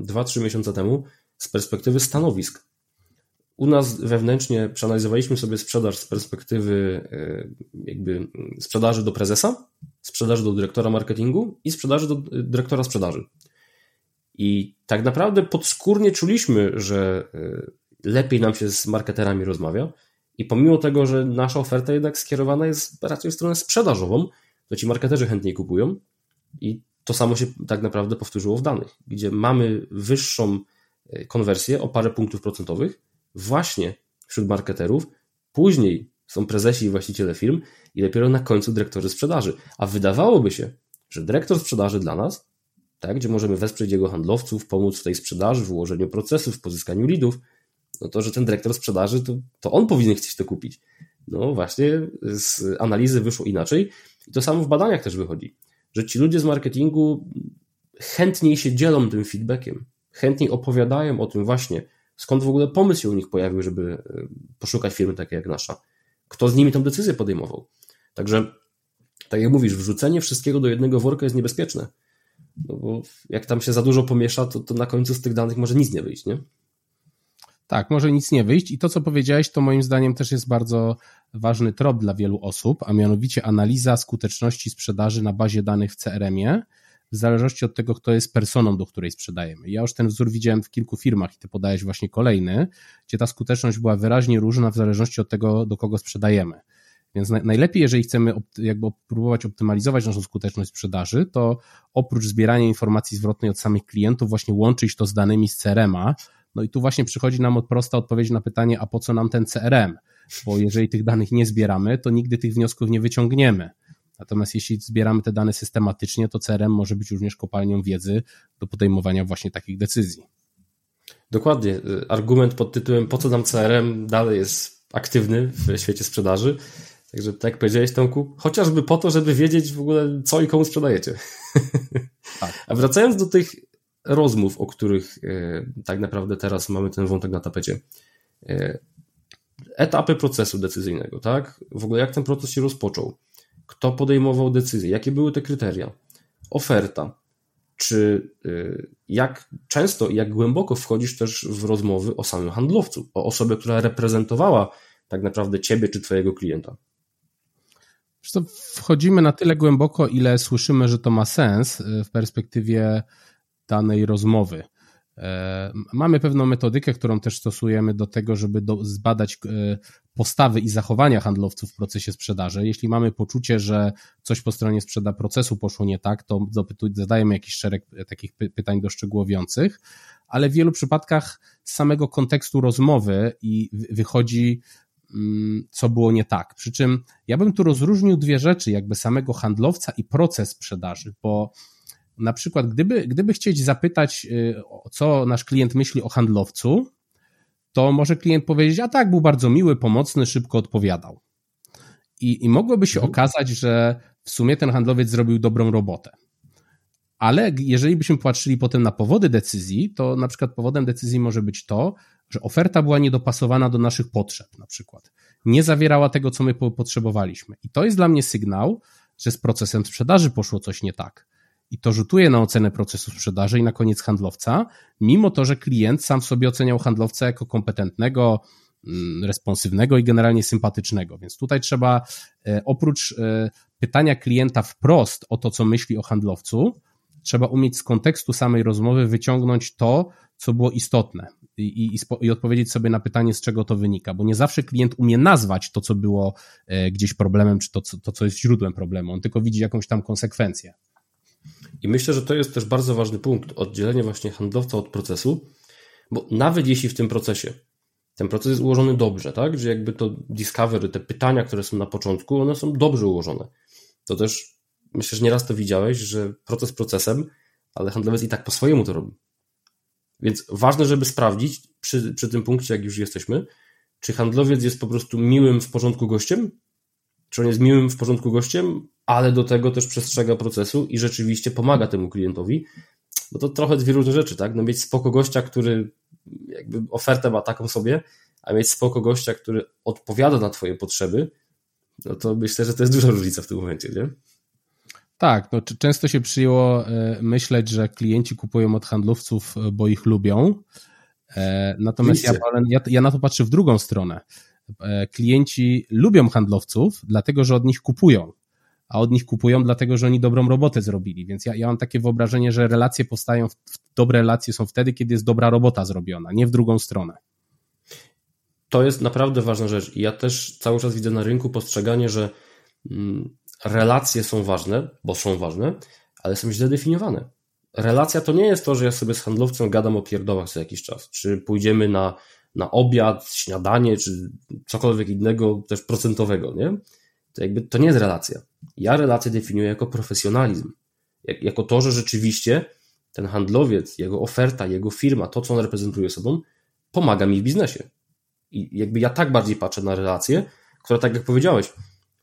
2-3 mm, miesiące temu z perspektywy stanowisk. U nas wewnętrznie przeanalizowaliśmy sobie sprzedaż z perspektywy e, jakby sprzedaży do prezesa, sprzedaży do dyrektora marketingu i sprzedaży do dyrektora sprzedaży. I tak naprawdę podskórnie czuliśmy, że lepiej nam się z marketerami rozmawia. I pomimo tego, że nasza oferta jednak skierowana jest raczej w stronę sprzedażową, to ci marketerzy chętniej kupują. I to samo się tak naprawdę powtórzyło w danych, gdzie mamy wyższą e, konwersję o parę punktów procentowych właśnie wśród marketerów. Później są prezesi i właściciele firm i dopiero na końcu dyrektorzy sprzedaży. A wydawałoby się, że dyrektor sprzedaży dla nas, tak, gdzie możemy wesprzeć jego handlowców, pomóc w tej sprzedaży, w ułożeniu procesów, w pozyskaniu lidów, no to, że ten dyrektor sprzedaży, to, to on powinien chcieć to kupić. No właśnie, z analizy wyszło inaczej i to samo w badaniach też wychodzi, że ci ludzie z marketingu chętniej się dzielą tym feedbackiem, chętniej opowiadają o tym właśnie, skąd w ogóle pomysł się u nich pojawił, żeby e, poszukać firmy takiej jak nasza. Kto z nimi tą decyzję podejmował. Także, tak jak mówisz, wrzucenie wszystkiego do jednego worka jest niebezpieczne. No bo jak tam się za dużo pomiesza, to, to na końcu z tych danych może nic nie wyjść, nie? Tak, może nic nie wyjść i to, co powiedziałeś, to moim zdaniem też jest bardzo ważny trop dla wielu osób, a mianowicie analiza skuteczności sprzedaży na bazie danych w CRM-ie, w zależności od tego, kto jest personą, do której sprzedajemy. Ja już ten wzór widziałem w kilku firmach i ty podajesz właśnie kolejny, gdzie ta skuteczność była wyraźnie różna w zależności od tego, do kogo sprzedajemy. Więc najlepiej, jeżeli chcemy jakby próbować optymalizować naszą skuteczność sprzedaży, to oprócz zbierania informacji zwrotnej od samych klientów, właśnie łączyć to z danymi z CRM-a, no i tu właśnie przychodzi nam prosta odpowiedź na pytanie, a po co nam ten CRM? Bo jeżeli tych danych nie zbieramy, to nigdy tych wniosków nie wyciągniemy. Natomiast jeśli zbieramy te dane systematycznie, to CRM może być również kopalnią wiedzy do podejmowania właśnie takich decyzji. Dokładnie. Argument pod tytułem po co nam CRM dalej jest aktywny w świecie sprzedaży. Także tak jak powiedziałeś Tomku, chociażby po to, żeby wiedzieć w ogóle co i komu sprzedajecie. Tak. A wracając do tych rozmów, o których e, tak naprawdę teraz mamy ten wątek na tapecie. E, etapy procesu decyzyjnego, tak? W ogóle jak ten proces się rozpoczął? Kto podejmował decyzje? Jakie były te kryteria? Oferta. Czy e, jak często i jak głęboko wchodzisz też w rozmowy o samym handlowcu, o osobie, która reprezentowała tak naprawdę ciebie czy twojego klienta? Wchodzimy na tyle głęboko, ile słyszymy, że to ma sens w perspektywie danej rozmowy. E, mamy pewną metodykę, którą też stosujemy do tego, żeby do, zbadać e, postawy i zachowania handlowców w procesie sprzedaży. Jeśli mamy poczucie, że coś po stronie sprzeda procesu poszło nie tak, to zadajemy jakiś szereg takich pytań doszczegółowiących, ale w wielu przypadkach z samego kontekstu rozmowy i wychodzi mm, co było nie tak. Przy czym ja bym tu rozróżnił dwie rzeczy, jakby samego handlowca i proces sprzedaży, bo na przykład, gdyby, gdyby chcieć zapytać, y, co nasz klient myśli o handlowcu, to może klient powiedzieć, a tak, był bardzo miły, pomocny, szybko odpowiadał. I, i mogłoby się mhm. okazać, że w sumie ten handlowiec zrobił dobrą robotę. Ale jeżeli byśmy patrzyli potem na powody decyzji, to na przykład powodem decyzji może być to, że oferta była niedopasowana do naszych potrzeb, na przykład. Nie zawierała tego, co my potrzebowaliśmy. I to jest dla mnie sygnał, że z procesem sprzedaży poszło coś nie tak i to rzutuje na ocenę procesu sprzedaży i na koniec handlowca, mimo to, że klient sam sobie oceniał handlowca jako kompetentnego, mm, responsywnego i generalnie sympatycznego. Więc tutaj trzeba e, oprócz e, pytania klienta wprost o to, co myśli o handlowcu, trzeba umieć z kontekstu samej rozmowy wyciągnąć to, co było istotne i, i, i, odpowiedzieć sobie na pytanie, z czego to wynika, bo nie zawsze klient umie nazwać to, co było e, gdzieś problemem, czy to, to, co jest źródłem problemu. On tylko widzi jakąś tam konsekwencję. I myślę, że to jest też bardzo ważny punkt, oddzielenie właśnie handlowca od procesu, bo nawet jeśli w tym procesie ten proces jest ułożony dobrze, tak, że jakby to discovery, te pytania, które są na początku, one są dobrze ułożone. To też myślę, że nieraz to widziałeś, że proces procesem, ale handlowiec i tak po swojemu to robi. Więc ważne, żeby sprawdzić przy, przy tym punkcie, jak już jesteśmy, czy handlowiec jest po prostu miłym w porządku gościem, czy on jest miłym w porządku gościem, ale do tego też przestrzega procesu i rzeczywiście pomaga temu klientowi, bo to trochę dwie różne rzeczy, tak? No mieć spoko gościa, który jakby ofertę ma taką sobie, a mieć spoko gościa, który odpowiada na twoje potrzeby, no to myślę, że to jest duża różnica w tym momencie, nie? Tak, no, często się przyjęło e, myśleć, że klienci kupują od handlowców, e, bo ich lubią. E, natomiast ja, ja, ja na to patrzę w drugą stronę. Klienci lubią handlowców, dlatego że od nich kupują a od nich kupują dlatego, że oni dobrą robotę zrobili. Więc ja, ja mam takie wyobrażenie, że relacje powstają, dobre relacje są wtedy, kiedy jest dobra robota zrobiona, nie w drugą stronę. To jest naprawdę ważna rzecz. I ja też cały czas widzę na rynku postrzeganie, że mm, relacje są ważne, bo są ważne, ale są źle definiowane. Relacja to nie jest to, że ja sobie z handlowcem gadam o pierdołach co jakiś czas, czy pójdziemy na, na obiad, śniadanie, czy cokolwiek innego też procentowego, nie? To jakby to nie jest relacja. Ja relację definiuję jako profesjonalizm. Jak, jako to, że rzeczywiście ten handlowiec, jego oferta, jego firma, to co on reprezentuje sobą, pomaga mi w biznesie. I jakby ja tak bardziej patrzę na relację, która, tak jak powiedziałeś,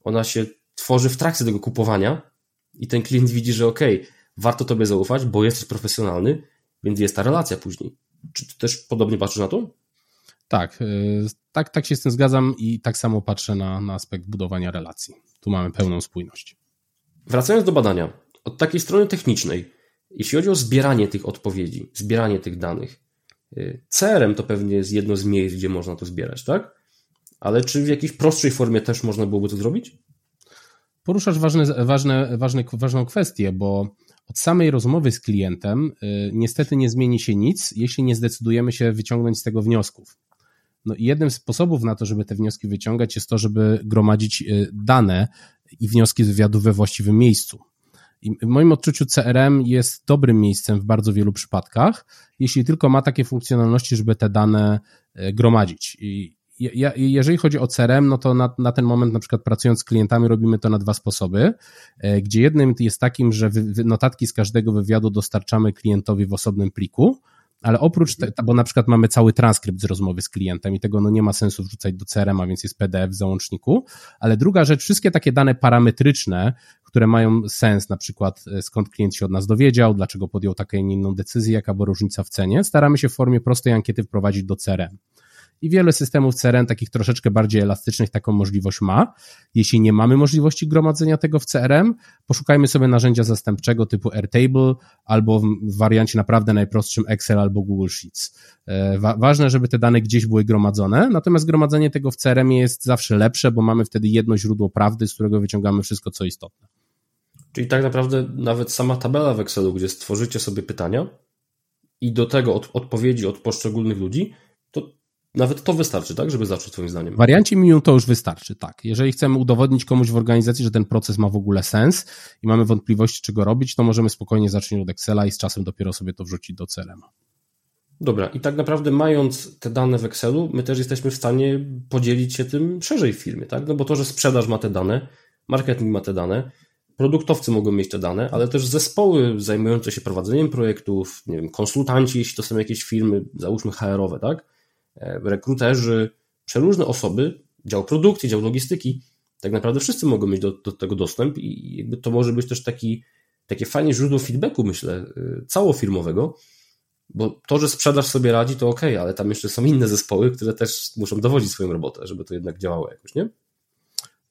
ona się tworzy w trakcie tego kupowania i ten klient widzi, że ok, warto tobie zaufać, bo jesteś profesjonalny, więc jest ta relacja później. Czy ty też podobnie patrzysz na to? Tak, y, tak, tak się z tym zgadzam i tak samo patrzę na, na aspekt budowania relacji. Tu mamy pełną spójność. Wracając do badania, od takiej strony technicznej, jeśli chodzi o zbieranie tych odpowiedzi, zbieranie tych danych, y, CRM to pewnie jest jedno z miejsc, gdzie można to zbierać, tak? Ale czy w jakiejś prostszej formie też można byłoby to zrobić? Poruszasz ważne, ważne, ważne, ważną kwestię, bo od samej rozmowy z klientem y, niestety nie zmieni się nic, jeśli nie zdecydujemy się wyciągnąć z tego wniosków. No i jednym z sposobów na to, żeby te wnioski wyciągać, jest to, żeby gromadzić y, dane i wnioski z wywiadu we właściwym miejscu. I w moim odczuciu CRM jest dobrym miejscem w bardzo wielu przypadkach, jeśli tylko ma takie funkcjonalności, żeby te dane y, gromadzić. I ja, jeżeli chodzi o CRM, no to na, na, ten moment, na przykład pracując z klientami, robimy to na dwa sposoby, y, gdzie jednym jest takim, że notatki z każdego wywiadu dostarczamy klientowi w osobnym pliku, ale oprócz, bo na przykład mamy cały transkrypt z rozmowy z klientem i tego no nie ma sensu wrzucać do CRM, a więc jest PDF w załączniku, ale druga rzecz, wszystkie takie dane parametryczne, które mają sens, na przykład e, skąd klient się od nas dowiedział, dlaczego podjął taką, inną decyzję, jaka była różnica w cenie, staramy się w formie prostej ankiety wprowadzić do CRM i wiele systemów CRM takich troszeczkę bardziej elastycznych taką możliwość ma. Jeśli nie mamy możliwości gromadzenia tego w CRM, poszukajmy sobie narzędzia zastępczego typu Airtable albo w wariancie naprawdę najprostszym Excel albo Google Sheets. E, wa ważne, żeby te dane gdzieś były gromadzone, natomiast gromadzenie tego w CRM jest zawsze lepsze, bo mamy wtedy jedno źródło prawdy, z którego wyciągamy wszystko, co istotne. Czyli tak naprawdę nawet sama tabela w Excelu, gdzie stworzycie sobie pytania i do tego od, odpowiedzi od poszczególnych ludzi, nawet to wystarczy, tak, żeby zacząć Twoim zdaniem? W wariancie minimum to już wystarczy, tak. Jeżeli chcemy udowodnić komuś w organizacji, że ten proces ma w ogóle sens i mamy wątpliwości, czego robić, to możemy spokojnie zacząć od Excela i z czasem dopiero sobie to wrzucić do CRM. Dobra, i tak naprawdę mając te dane w Excelu, my też jesteśmy w stanie podzielić się tym szerzej w firmie, tak? No bo to, że sprzedaż ma te dane, marketing ma te dane, produktowcy mogą mieć te dane, ale też zespoły zajmujące się prowadzeniem projektów, nie wiem, konsultanci, jeśli to są jakieś firmy, załóżmy HR-owe, tak? E, rekruterzy, przeróżne osoby, dział produkcji, dział logistyki, tak naprawdę wszyscy mogą mieć do, do tego dostęp i jakby to może być też taki, takie fajne źródło feedbacku, myślę, e, całofirmowego, bo to, że sprzedaż sobie radzi, to ok, ale tam jeszcze są inne zespoły, które też muszą dowodzić swoją robotę, żeby to jednak działało jakoś, nie?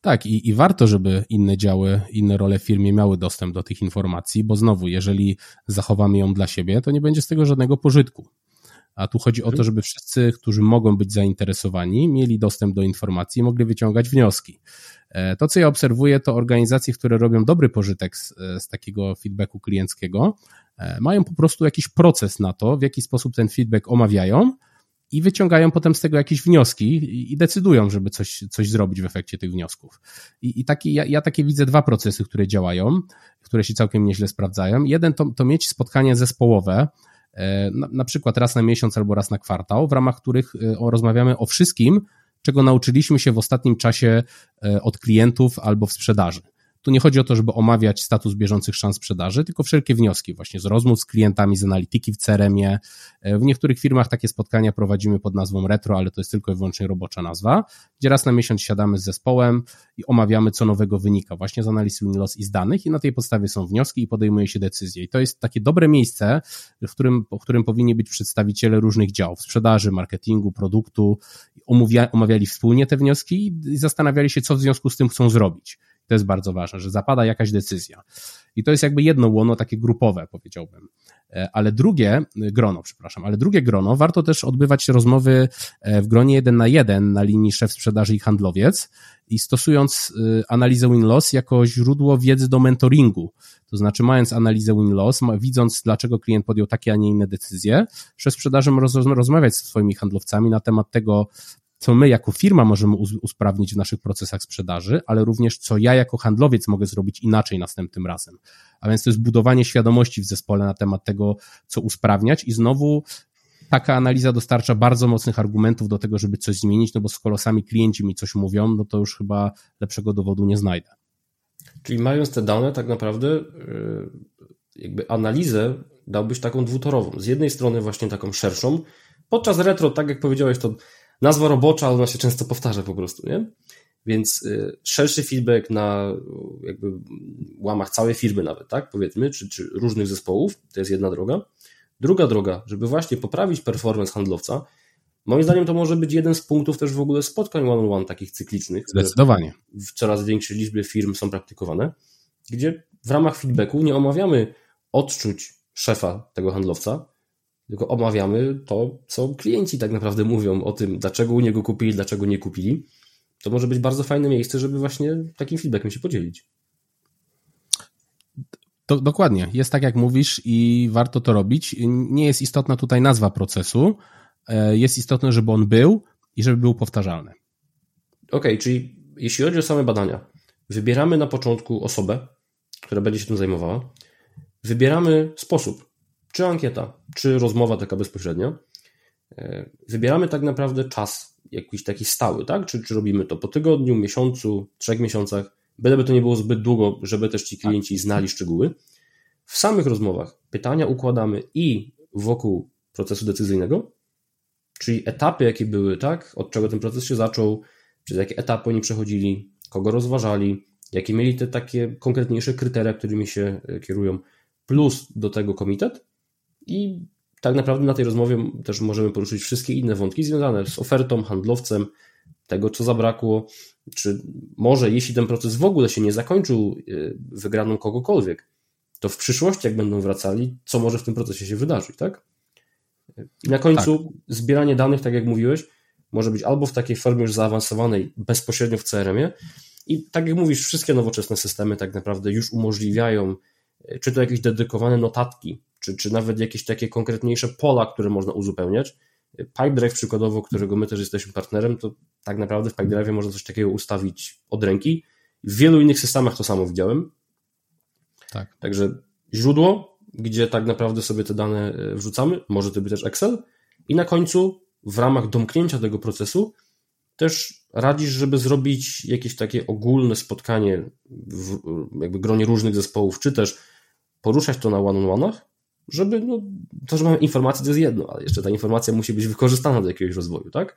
Tak, i, i warto, żeby inne działy, inne role w firmie miały dostęp do tych informacji, bo znowu, jeżeli zachowamy ją dla siebie, to nie będzie z tego żadnego pożytku. A tu chodzi o to, mhm. żeby wszyscy, którzy mogą być zainteresowani, mieli dostęp do informacji i mogli wyciągać wnioski. E, to, co ja obserwuję, to organizacje, które robią dobry pożytek z, z, takiego feedbacku klienckiego, e, mają po prostu jakiś proces na to, w jaki sposób ten feedback omawiają i wyciągają potem z tego jakieś wnioski i decydują, żeby coś, coś zrobić w efekcie tych wniosków. I, i taki, ja, ja takie widzę dwa procesy, które działają, które się całkiem nieźle sprawdzają. Jeden to, to mieć spotkanie zespołowe, E, na, na przykład raz na miesiąc albo raz na kwartał, w ramach których e, rozmawiamy o wszystkim, czego nauczyliśmy się w ostatnim czasie e, od klientów albo w sprzedaży. Tu nie chodzi o to, żeby omawiać status bieżących szans sprzedaży, tylko wszelkie wnioski właśnie z rozmów z klientami, z analityki w CRM-ie. W niektórych firmach takie spotkania prowadzimy pod nazwą retro, ale to jest tylko i wyłącznie robocza nazwa, gdzie raz na miesiąc siadamy z zespołem i omawiamy, co nowego wynika właśnie z analizy win-loss i z danych i na tej podstawie są wnioski i podejmuje się decyzje. I to jest takie dobre miejsce, w którym, w którym powinni być przedstawiciele różnych działów, sprzedaży, marketingu, produktu, omawia, omawiali wspólnie te wnioski i zastanawiali się, co w związku z tym chcą zrobić. To jest bardzo ważne, że zapada jakaś decyzja. I to jest jakby jedno łono takie grupowe, powiedziałbym. E, ale drugie grono, przepraszam, ale drugie grono, warto też odbywać rozmowy e, w gronie jeden na jeden na linii szef sprzedaży i handlowiec i stosując e, analizę win-loss jako źródło wiedzy do mentoringu. To znaczy, mając analizę win-loss, widząc, dlaczego klient podjął takie, a nie inne decyzje, szef sprzedaży roz, rozmawiać z swoimi handlowcami na temat tego, co my jako firma możemy usprawnić w naszych procesach sprzedaży, ale również co ja jako handlowiec mogę zrobić inaczej następnym razem. A więc to jest budowanie świadomości w zespole na temat tego, co usprawniać i znowu taka analiza dostarcza bardzo mocnych argumentów do tego, żeby coś zmienić, no bo skoro sami klienci mi coś mówią, no to już chyba lepszego dowodu nie znajdę. Czyli mając te dane, tak naprawdę yy, jakby analizę dałbyś taką dwutorową. Z jednej strony właśnie taką szerszą, podczas retro, tak jak powiedziałeś, to nazwa robocza, ona się często powtarza po prostu, nie? Więc y, szerszy feedback na jakby łamach całej firmy nawet, tak, powiedzmy, czy, czy różnych zespołów, to jest jedna droga. Druga droga, żeby właśnie poprawić performance handlowca, moim zdaniem to może być jeden z punktów też w ogóle spotkań one-on-one -one, takich cyklicznych. Zdecydowanie. W coraz większej liczbie firm są praktykowane, gdzie w ramach feedbacku nie omawiamy odczuć szefa tego handlowca, tylko omawiamy to, co klienci tak naprawdę mówią o tym, dlaczego u niego kupili, dlaczego nie kupili. To może być bardzo fajne miejsce, żeby właśnie takim feedbackiem się podzielić. To, dokładnie, jest tak jak mówisz i warto to robić. Nie jest istotna tutaj nazwa procesu, e, jest istotne, żeby on był i żeby był powtarzalny. Ok, czyli jeśli chodzi o same badania, wybieramy na początku osobę, która będzie się tym zajmowała, wybieramy sposób, czy ankieta, czy rozmowa taka bezpośrednia. E, wybieramy tak naprawdę czas jakiś taki stały, tak? Czy, czy robimy to po tygodniu, miesiącu, trzech miesiącach, byleby to nie było zbyt długo, żeby też ci klienci znali szczegóły. W samych rozmowach pytania układamy i wokół procesu decyzyjnego, czyli etapy, jakie były, tak? Od czego ten proces się zaczął, przez jakie etapy oni przechodzili, kogo rozważali, jakie mieli te takie konkretniejsze kryteria, którymi się e, kierują, plus do tego komitet i tak naprawdę na tej rozmowie też możemy poruszyć wszystkie inne wątki związane z ofertą, handlowcem, tego, co zabrakło, czy może jeśli ten proces w ogóle się nie zakończył y, wygraną kogokolwiek, to w przyszłości, jak będą wracali, co może w tym procesie się wydarzyć, tak? I na końcu tak. zbieranie danych, tak jak mówiłeś, może być albo w takiej formie już zaawansowanej, bezpośrednio w CRM-ie. I tak jak mówisz, wszystkie nowoczesne systemy tak naprawdę już umożliwiają, y, czy to jakieś dedykowane notatki, czy, czy nawet jakieś takie konkretniejsze pola, które można uzupełniać. Pipedrive przykładowo, którego my też jesteśmy partnerem, to tak naprawdę w Pipedrive można coś takiego ustawić od ręki. W wielu innych systemach to samo widziałem. Tak. Także źródło, gdzie tak naprawdę sobie te dane e, wrzucamy, może to być też Excel i na końcu w ramach domknięcia tego procesu też radzisz, żeby zrobić jakieś takie ogólne spotkanie w jakby gronie różnych zespołów, czy też poruszać to na one-on-one'ach, żeby, no, to, że mamy informację, to jest jedno, ale jeszcze ta informacja musi być wykorzystana do jakiegoś rozwoju, tak?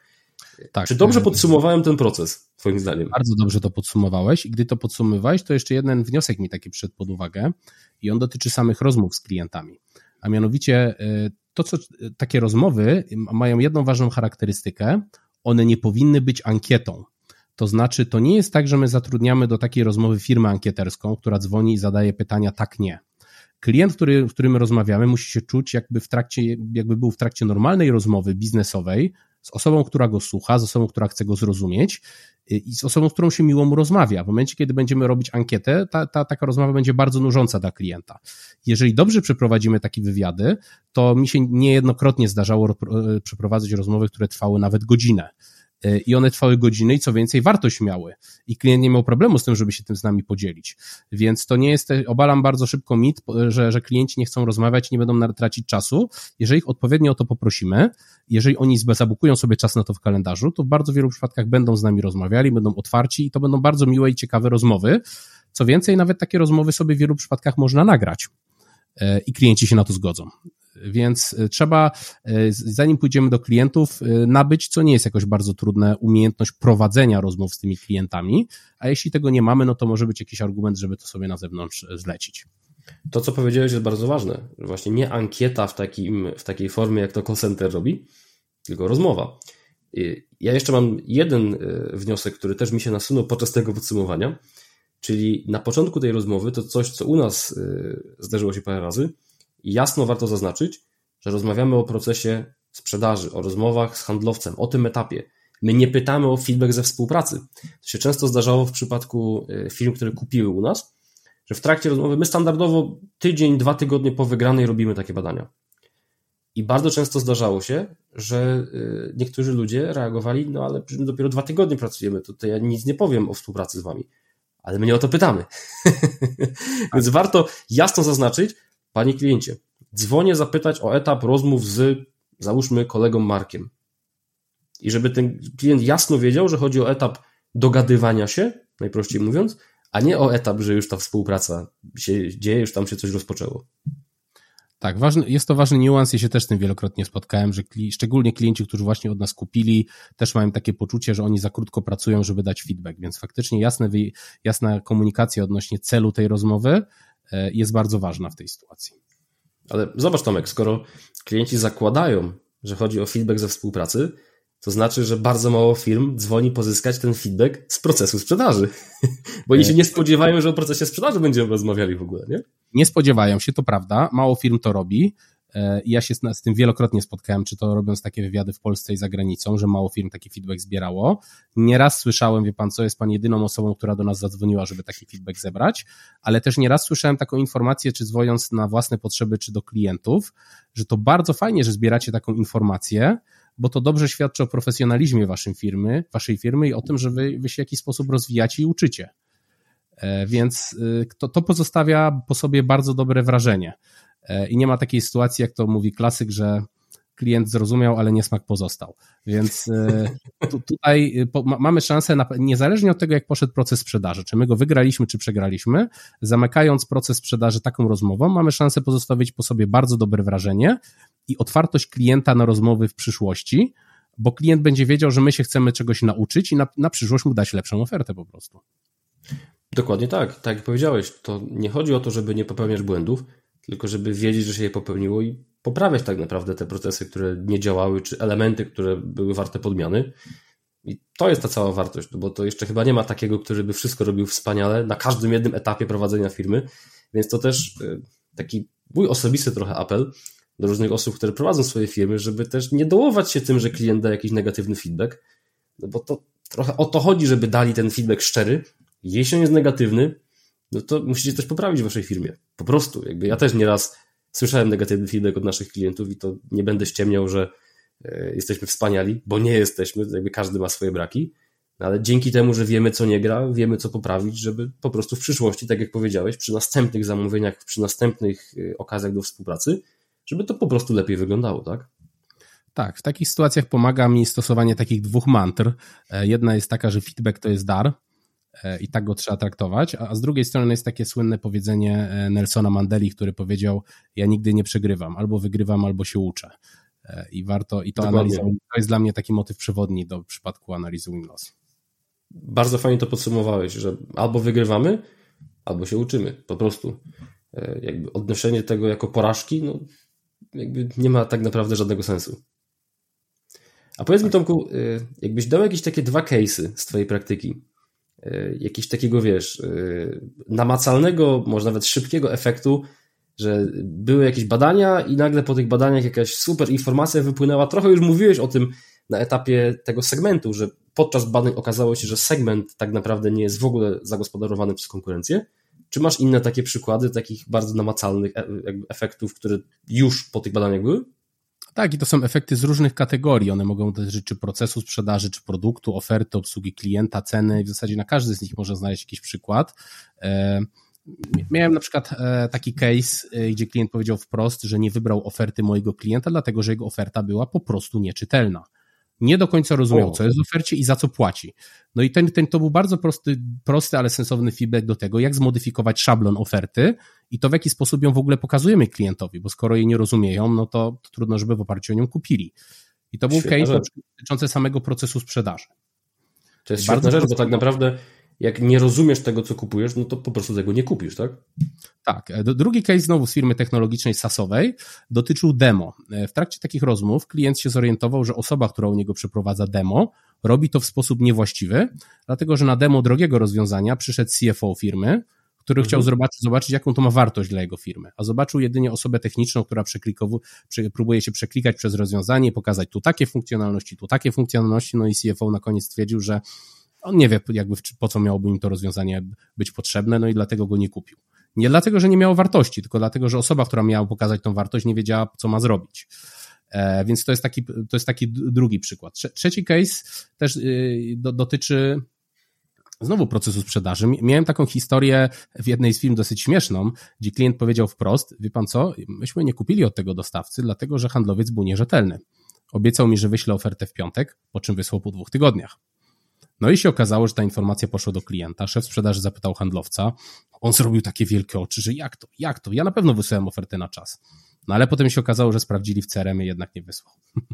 tak Czy dobrze podsumowałem ten proces, Twoim zdaniem? Bardzo dobrze to podsumowałeś i gdy to podsumowałeś, to jeszcze jeden wniosek mi taki przyszedł pod uwagę i on dotyczy samych rozmów z klientami. A mianowicie y, to, co takie rozmowy mają jedną ważną charakterystykę, one nie powinny być ankietą. To znaczy, to nie jest tak, że my zatrudniamy do takiej rozmowy firmę ankieterską, która dzwoni i zadaje pytania tak, nie klient, który, z którym rozmawiamy, musi się czuć, jakby w trakcie, jakby był w trakcie normalnej rozmowy biznesowej z osobą, która go słucha, z osobą, która chce go zrozumieć y, i z osobą, z którą się miło mu rozmawia. W momencie, kiedy będziemy robić ankietę, ta, ta, taka rozmowa będzie bardzo nużąca dla klienta. Jeżeli dobrze przeprowadzimy takie wywiady, to mi się niejednokrotnie zdarzało e, przeprowadzać rozmowy, które trwały nawet godzinę. E, i one trwały godziny i co więcej wartość miały i klient nie miał problemu z tym, żeby się tym z nami podzielić. Więc to nie jest, obalam bardzo szybko mit, że, że klienci nie chcą rozmawiać nie będą tracić czasu. Jeżeli ich odpowiednio o to poprosimy, jeżeli oni zabukują sobie czas na to w kalendarzu, to w bardzo wielu przypadkach będą z nami rozmawiali, będą otwarci i to będą bardzo miłe i ciekawe rozmowy. Co więcej, nawet takie rozmowy sobie w wielu przypadkach można nagrać i klienci się na to zgodzą. Więc e, trzeba, e, zanim pójdziemy do klientów, e, nabyć, co nie jest jakoś bardzo trudne, umiejętność prowadzenia rozmów z tymi klientami, a jeśli tego nie mamy, no to może być jakiś argument, żeby to sobie na zewnątrz zlecić. To, co powiedziałeś, jest bardzo ważne. Właśnie nie ankieta w, takim, w takiej formie, jak to call center robi, tylko rozmowa. Ja jeszcze mam jeden wniosek, który też mi się nasunął podczas tego podsumowania. Czyli na początku tej rozmowy to coś, co u nas y, zdarzyło się parę razy, jasno warto zaznaczyć, że rozmawiamy o procesie sprzedaży, o rozmowach z handlowcem, o tym etapie. My nie pytamy o feedback ze współpracy. To się często zdarzało w przypadku y, firm, które kupiły u nas, że w trakcie rozmowy my standardowo tydzień, dwa tygodnie po wygranej robimy takie badania. I bardzo często zdarzało się, że y, niektórzy ludzie reagowali, no ale dopiero dwa tygodnie pracujemy, to ja nic nie powiem o współpracy z wami. Ale my nie o to pytamy. Więc warto jasno zaznaczyć, panie kliencie, dzwonię zapytać o etap rozmów z, załóżmy, kolegą Markiem. I żeby ten klient jasno wiedział, że chodzi o etap dogadywania się, najprościej mówiąc, a nie o etap, że już ta współpraca się dzieje, już tam się coś rozpoczęło. Tak, ważny, jest to ważny niuans, ja się też z tym wielokrotnie spotkałem, że kli, szczególnie klienci, którzy właśnie od nas kupili, też mają takie poczucie, że oni za krótko pracują, żeby dać feedback, więc faktycznie jasne, jasna komunikacja odnośnie celu tej rozmowy e, jest bardzo ważna w tej sytuacji. Ale zobacz Tomek, skoro klienci zakładają, że chodzi o feedback ze współpracy, to znaczy, że bardzo mało firm dzwoni pozyskać ten feedback z procesu sprzedaży. Bo oni się nie spodziewają, że o procesie sprzedaży będziemy rozmawiali w ogóle, nie? Nie spodziewają się, to prawda. Mało firm to robi. E, ja się z tym wielokrotnie spotkałem, czy to robiąc takie wywiady w Polsce i za granicą, że mało firm taki feedback zbierało. Nieraz słyszałem, wie pan co, jest pan jedyną osobą, która do nas zadzwoniła, żeby taki feedback zebrać, ale też nieraz słyszałem taką informację, czy dzwoniąc na własne potrzeby, czy do klientów, że to bardzo fajnie, że zbieracie taką informację, bo to dobrze świadczy o profesjonalizmie waszej firmy, waszej firmy i o tym, że wy, wy się w jakiś sposób rozwijacie i uczycie. E, więc y, to, to pozostawia po sobie bardzo dobre wrażenie. E, I nie ma takiej sytuacji, jak to mówi klasyk, że klient zrozumiał, ale niesmak pozostał. Więc e, tu, tutaj y, mamy szansę, na, niezależnie od tego, jak poszedł proces sprzedaży, czy my go wygraliśmy, czy przegraliśmy, zamykając proces sprzedaży taką rozmową, mamy szansę pozostawić po sobie bardzo dobre wrażenie i otwartość klienta na rozmowy w przyszłości, bo klient będzie wiedział, że my się chcemy czegoś nauczyć i na, na przyszłość mu dać lepszą ofertę po prostu. Dokładnie tak. Tak jak powiedziałeś, to nie chodzi o to, żeby nie popełniać błędów, tylko żeby wiedzieć, że się je popełniło i poprawiać tak naprawdę te procesy, które nie działały, czy elementy, które były warte podmiany. I to jest ta cała wartość, bo to jeszcze chyba nie ma takiego, który by wszystko robił wspaniale na każdym jednym etapie prowadzenia firmy, więc to też y, taki mój osobisty trochę apel do różnych osób, które prowadzą swoje firmy, żeby też nie dołować się tym, że klient da jakiś negatywny feedback, no bo to trochę o to chodzi, żeby dali ten feedback szczery. Jeśli on jest negatywny, no to musicie coś poprawić w waszej firmie. Po prostu. Jakby ja też nieraz słyszałem negatywny feedback od naszych klientów i to nie będę ściemniał, że e, jesteśmy wspaniali, bo nie jesteśmy, jakby każdy ma swoje braki, no ale dzięki temu, że wiemy co nie gra, wiemy co poprawić, żeby po prostu w przyszłości, tak jak powiedziałeś, przy następnych zamówieniach, przy następnych e, okazjach do współpracy, żeby to po prostu lepiej wyglądało, tak? Tak, w takich sytuacjach pomaga mi stosowanie takich dwóch mantr. E, jedna jest taka, że feedback to jest dar i tak go trzeba traktować, a z drugiej strony jest takie słynne powiedzenie e, Nelsona Mandeli, który powiedział: Ja nigdy nie przegrywam, albo wygrywam, albo się uczę. I warto, i to analiza, to jest dla mnie taki motyw przewodni do przypadku analizy win-loss. Bardzo fajnie to podsumowałeś, że albo wygrywamy, albo się uczymy, po prostu. Jakby odnoszenie tego jako porażki, no jakby nie ma tak naprawdę żadnego sensu. A powiedz mi, Tomku, y, jakbyś dał jakieś takie dwa case'y z Twojej praktyki, y, jakieś takiego, wiesz, y, namacalnego, może nawet szybkiego efektu, że były jakieś badania i nagle po tych badaniach jakaś super informacja wypłynęła. Trochę już mówiłeś o tym na etapie tego segmentu, że podczas badań okazało się, że segment tak naprawdę nie jest w ogóle zagospodarowany przez konkurencję. Czy masz inne takie przykłady takich bardzo namacalnych e, efektów, które już po tych badaniach były? Tak, i to są efekty z różnych kategorii. One mogą dotyczyć czy procesu sprzedaży, czy produktu, oferty, obsługi klienta, ceny. W zasadzie na każdy z nich można znaleźć jakiś przykład. E, miałem na przykład e, taki case, gdzie klient powiedział wprost, że nie wybrał oferty mojego klienta, dlatego że jego oferta była po prostu nieczytelna nie do końca rozumiał, co jest w ofercie i za co płaci. No i ten, ten to był bardzo prosty, prosty, ale sensowny feedback do tego, jak zmodyfikować szablon oferty i to w jaki sposób ją w ogóle pokazujemy klientowi, bo skoro jej nie rozumieją, no to, to trudno, żeby w oparciu o nią kupili. I to był świetna case dotyczący samego procesu sprzedaży. To jest bardzo rzecz, bo tak naprawdę jak nie rozumiesz tego, co kupujesz, no to po prostu tego nie kupisz, tak? Tak. E, drugi case znowu z firmy technologicznej SaaSowej dotyczył demo. E, w trakcie takich rozmów klient się zorientował, że osoba, która u niego przeprowadza demo, robi to w sposób niewłaściwy, dlatego że na demo drogiego rozwiązania przyszedł CFO firmy, który mhm. chciał zobaczyć, zobaczyć, jaką to ma wartość dla jego firmy, a zobaczył jedynie osobę techniczną, która próbuje się przeklikać przez rozwiązanie, pokazać tu takie funkcjonalności, tu takie funkcjonalności, no i CFO na koniec stwierdził, że on nie wie jakby po co miałoby im to rozwiązanie być potrzebne, no i dlatego go nie kupił. Nie dlatego, że nie miało wartości, tylko dlatego, że osoba, która miała pokazać tą wartość, nie wiedziała, co ma zrobić. E, więc to jest taki, to jest taki drugi przykład. Trzeci case też y, do, dotyczy znowu procesu sprzedaży. Miałem taką historię w jednej z firm dosyć śmieszną, gdzie klient powiedział wprost, wie pan co, myśmy nie kupili od tego dostawcy, dlatego że handlowiec był nierzetelny. Obiecał mi, że wyśle ofertę w piątek, po czym wysłał po dwóch tygodniach. No i się okazało, że ta informacja poszła do klienta. Szef sprzedaży zapytał handlowca. On zrobił takie wielkie oczy, że jak to, jak to? Ja na pewno wysłałem ofertę na czas. No ale potem się okazało, że sprawdzili w CRM i jednak nie wysłał.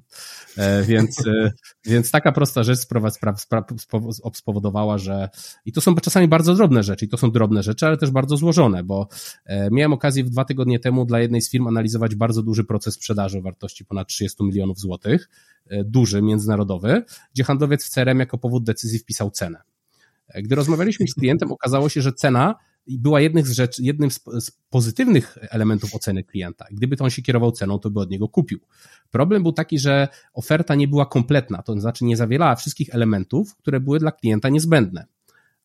E, więc, e, więc taka prosta rzecz spowodowała, że i to są czasami bardzo drobne rzeczy, i to są drobne rzeczy, ale też bardzo złożone, bo e, miałem okazję dwa tygodnie temu dla jednej z firm analizować bardzo duży proces sprzedaży o wartości ponad 30 milionów złotych, duży, międzynarodowy, gdzie handlowiec w CRM jako powód decyzji wpisał cenę. Gdy rozmawialiśmy z klientem, okazało się, że cena była jednym z, rzeczy, jednym z, pozytywnych elementów oceny klienta. Gdyby to on się kierował ceną, to by od niego kupił. Problem był taki, że oferta nie była kompletna, to znaczy nie zawierała wszystkich elementów, które były dla klienta niezbędne.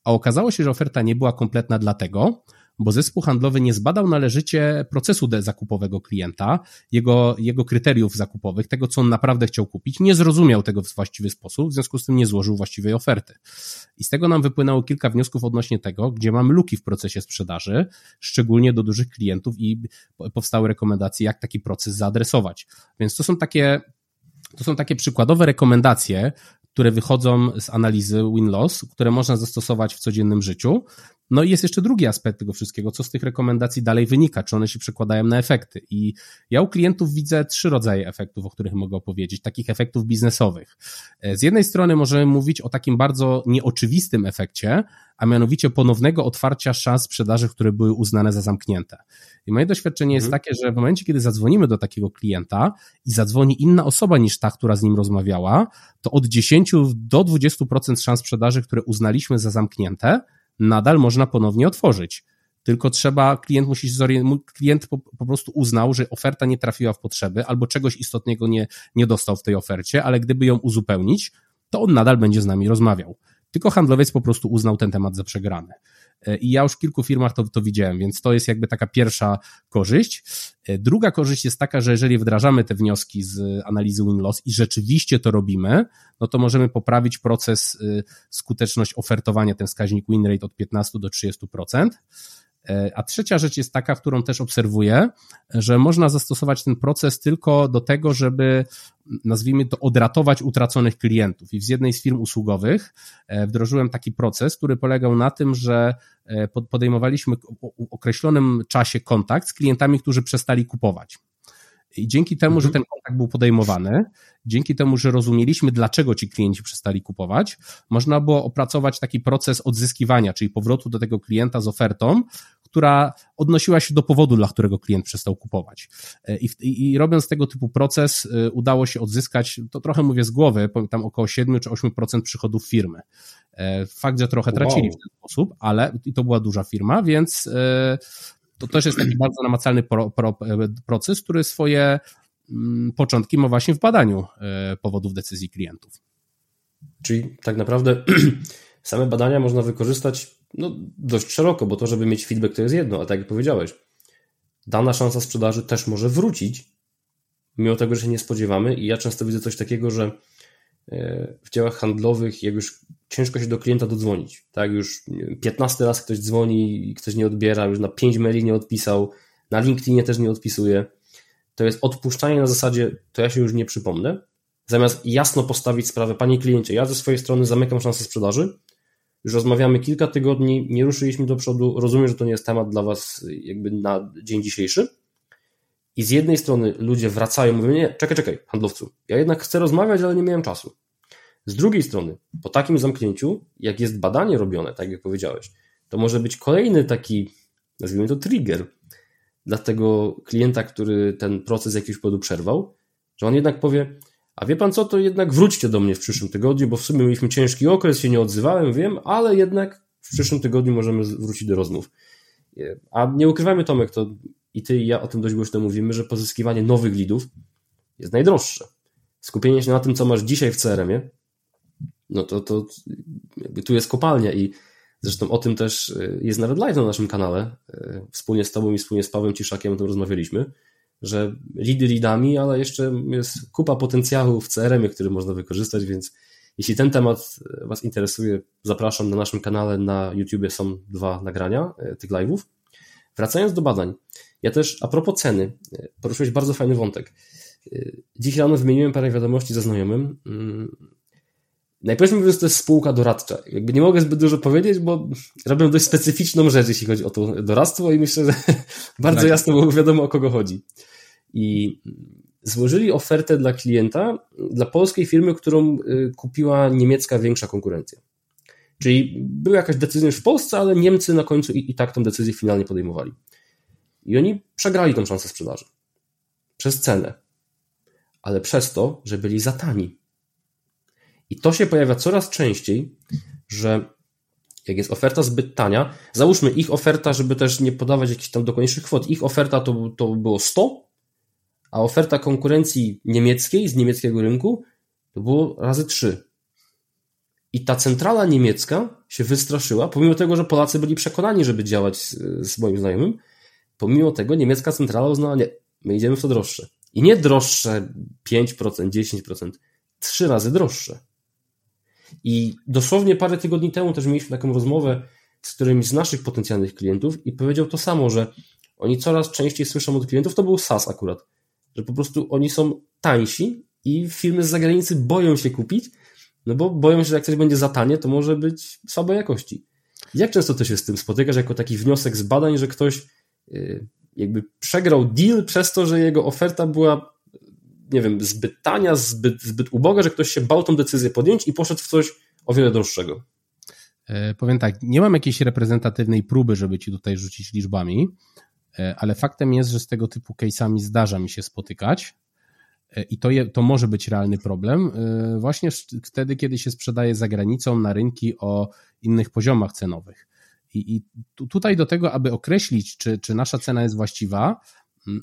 A okazało się, że oferta nie była kompletna dlatego, bo zespół handlowy nie zbadał należycie procesu zakupowego klienta, jego, jego kryteriów zakupowych, tego, co on naprawdę chciał kupić, nie zrozumiał tego w właściwy sposób, w związku z tym nie złożył właściwej oferty. I z tego nam wypłynęło kilka wniosków odnośnie tego, gdzie mamy luki w procesie sprzedaży, szczególnie do dużych klientów i powstały rekomendacje, jak taki proces zaadresować. Więc to są takie to są takie przykładowe rekomendacje, które wychodzą z analizy win-loss, które można zastosować w codziennym życiu. No i jest jeszcze drugi aspekt tego wszystkiego, co z tych rekomendacji dalej wynika, czy one się przekładają na efekty. I ja u klientów widzę trzy rodzaje efektów, o których mogę opowiedzieć, takich efektów biznesowych. E, z jednej strony możemy mówić o takim bardzo nieoczywistym efekcie, a mianowicie ponownego otwarcia szans sprzedaży, które były uznane za zamknięte. I moje doświadczenie jest mhm. takie, że w momencie, kiedy zadzwonimy do takiego klienta i zadzwoni inna osoba niż ta, która z nim rozmawiała, to od 10 do 20% szans sprzedaży, które uznaliśmy za zamknięte, nadal można ponownie otworzyć. Tylko trzeba, klient musi klient po, po, prostu uznał, że oferta nie trafiła w potrzeby albo czegoś istotnego nie, nie dostał w tej ofercie, ale gdyby ją uzupełnić, to on nadal będzie z nami rozmawiał. Tylko handlowiec po prostu uznał ten temat za przegrany. E, I ja już w kilku firmach to, to widziałem, więc to jest jakby taka pierwsza korzyść. E, druga korzyść jest taka, że jeżeli wdrażamy te wnioski z analizy win-loss i rzeczywiście to robimy, no to możemy poprawić proces e, skuteczność ofertowania, ten wskaźnik win rate od 15 do 30%. E, a trzecia rzecz jest taka, którą też obserwuję, że można zastosować ten proces tylko do tego, żeby nazwijmy to odratować utraconych klientów. I w jednej z firm usługowych e, wdrożyłem taki proces, który polegał na tym, że e, podejmowaliśmy w określonym czasie kontakt z klientami, którzy przestali kupować. I dzięki temu, mhm. że ten kontakt był podejmowany, dzięki temu, że rozumieliśmy, dlaczego ci klienci przestali kupować, można było opracować taki proces odzyskiwania, czyli powrotu do tego klienta z ofertą, która odnosiła się do powodu, dla którego klient przestał kupować. E, I, i, i robiąc tego typu proces, e, udało się odzyskać, to trochę mówię z głowy, tam około 7 czy 8% przychodów firmy. E, fakt, że trochę tracili wow. w ten sposób, ale i to była duża firma, więc to też jest taki bardzo namacalny pro, pro, proces, który swoje mm, początki ma właśnie w badaniu powodów decyzji klientów. Czyli tak naprawdę same badania można wykorzystać no, dość szeroko, bo to, żeby mieć feedback, to jest jedno, a tak jak powiedziałeś, dana szansa sprzedaży też może wrócić, mimo tego, że się nie spodziewamy. I ja często widzę coś takiego, że e, w działach handlowych, jak już ciężko się do klienta dodzwonić, tak, już 15 raz ktoś dzwoni i ktoś nie odbiera, już na 5 maili nie odpisał, na LinkedInie też nie odpisuje, to jest odpuszczanie na zasadzie, to ja się już nie przypomnę, zamiast jasno postawić sprawę, panie kliencie, ja ze swojej strony zamykam szansę sprzedaży, już rozmawiamy kilka tygodni, nie ruszyliśmy do przodu. Rozumiem, że to nie jest temat dla Was jakby na dzień dzisiejszy. I z jednej strony ludzie wracają, mówią, nie, czekaj, czekaj, handlowcu, ja jednak chcę rozmawiać, ale nie miałem czasu. Z drugiej strony, po takim zamknięciu, jak jest badanie robione, tak jak powiedziałeś, to może być kolejny taki, nazwijmy to trigger dla tego klienta, który ten proces jakiś powodu przerwał, że on jednak powie, a wie pan co, to jednak wróćcie do mnie w przyszłym tygodniu, bo w sumie mieliśmy ciężki okres, się nie odzywałem, wiem, ale jednak w przyszłym tygodniu możemy wrócić do rozmów. A nie ukrywajmy, Tomek, to i ty i ja o tym dość głośno mówimy, że pozyskiwanie nowych lidów jest najdroższe. Skupienie się na tym, co masz dzisiaj w CRM-ie, no to, to tu jest kopalnia i zresztą o tym też y, jest nawet live na naszym kanale. Y, wspólnie z tobą i wspólnie z Pawłem Ciszakiem o tym rozmawialiśmy, że lidy lidami, ale jeszcze jest kupa potencjału w CRM-ie, który można wykorzystać, więc jeśli ten temat Was interesuje, zapraszam na naszym kanale na YouTubie są dwa nagrania y, tych live'ów. Wracając do badań, ja też a propos ceny, poruszyłeś bardzo fajny wątek. Dziś rano wymieniłem parę wiadomości ze znajomym. Najpierw mówię, że to jest spółka doradcza. Jakby nie mogę zbyt dużo powiedzieć, bo robią dość specyficzną rzecz, jeśli chodzi o to doradztwo i myślę, że bardzo tak. jasno było wiadomo, o kogo chodzi. I złożyli ofertę dla klienta, dla polskiej firmy, którą y, kupiła niemiecka większa konkurencja. Czyli była jakaś decyzja już w Polsce, ale Niemcy na końcu i, i tak tą decyzję finalnie podejmowali. I oni przegrali tą szansę sprzedaży. Przez cenę. Ale przez to, że byli za tani. I to się pojawia coraz częściej, że jak jest oferta zbyt tania, załóżmy ich oferta, żeby też nie podawać jakichś tam dokładniejszych kwot, ich oferta to, to było 100, a oferta konkurencji niemieckiej z niemieckiego rynku to było razy 3. I ta centrala niemiecka się wystraszyła, pomimo tego, że Polacy byli przekonani, żeby działać z, z moim znajomym, pomimo tego niemiecka centrala uznała, nie, my idziemy w to droższe. I nie droższe 5%, 10%, trzy razy droższe. I dosłownie parę tygodni temu też mieliśmy taką rozmowę z którymś z naszych potencjalnych klientów i powiedział to samo, że oni coraz częściej słyszą od klientów, to był SaaS akurat, że po prostu oni są tańsi i firmy z zagranicy boją się kupić, no bo boją się, że jak coś będzie za tanie, to może być słabej jakości. Jak często ty się z tym spotykasz jako taki wniosek z badań, że ktoś y, jakby przegrał deal przez to, że jego oferta była nie wiem, zbyt tania, zbyt, zbyt uboga, że ktoś się bał tą decyzję podjąć i poszedł w coś o wiele droższego. E, powiem tak, nie mam jakiejś reprezentatywnej próby, żeby ci tutaj rzucić liczbami, e, ale faktem jest, że z tego typu case'ami zdarza mi się spotykać e, i to, je, to może być realny problem właśnie wtedy, kiedy się sprzedaje za granicą na rynki o innych poziomach cenowych. I, i tutaj do tego, aby określić, czy, czy nasza cena jest właściwa,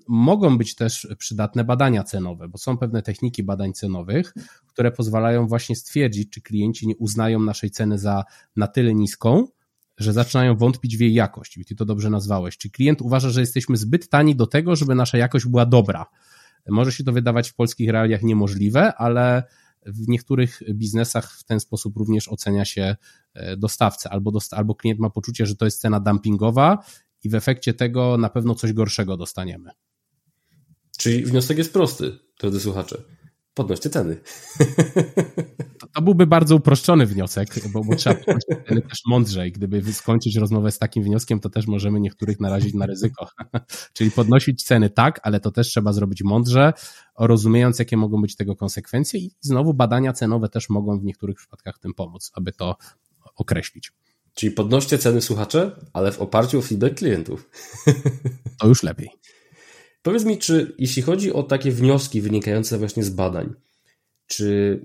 Mogą być też przydatne badania cenowe, bo są pewne techniki badań cenowych, które pozwalają właśnie stwierdzić, czy klienci nie uznają naszej ceny za na tyle niską, że zaczynają wątpić w jej jakość. I ty to dobrze nazwałeś. Czy klient uważa, że jesteśmy zbyt tani do tego, żeby nasza jakość była dobra? Może się to wydawać w polskich realiach niemożliwe, ale w niektórych biznesach w ten sposób również ocenia się e, dostawcę, albo, albo klient ma poczucie, że to jest cena dumpingowa i w efekcie tego na pewno coś gorszego dostaniemy. Czyli wniosek jest prosty, drodzy słuchacze. Podnoście ceny. To, to byłby bardzo uproszczony wniosek, bo, bo trzeba podnosić ceny też mądrzej. Gdyby skończyć rozmowę z takim wnioskiem, to też możemy niektórych narazić na ryzyko. Czyli podnosić ceny tak, ale to też trzeba zrobić mądrze, rozumiejąc, jakie mogą być tego konsekwencje i znowu badania cenowe też mogą w niektórych przypadkach tym pomóc, aby to określić. Czyli podnoście ceny słuchacze, ale w oparciu o feedback klientów. To już lepiej. Powiedz mi, czy jeśli chodzi o takie wnioski wynikające właśnie z badań, czy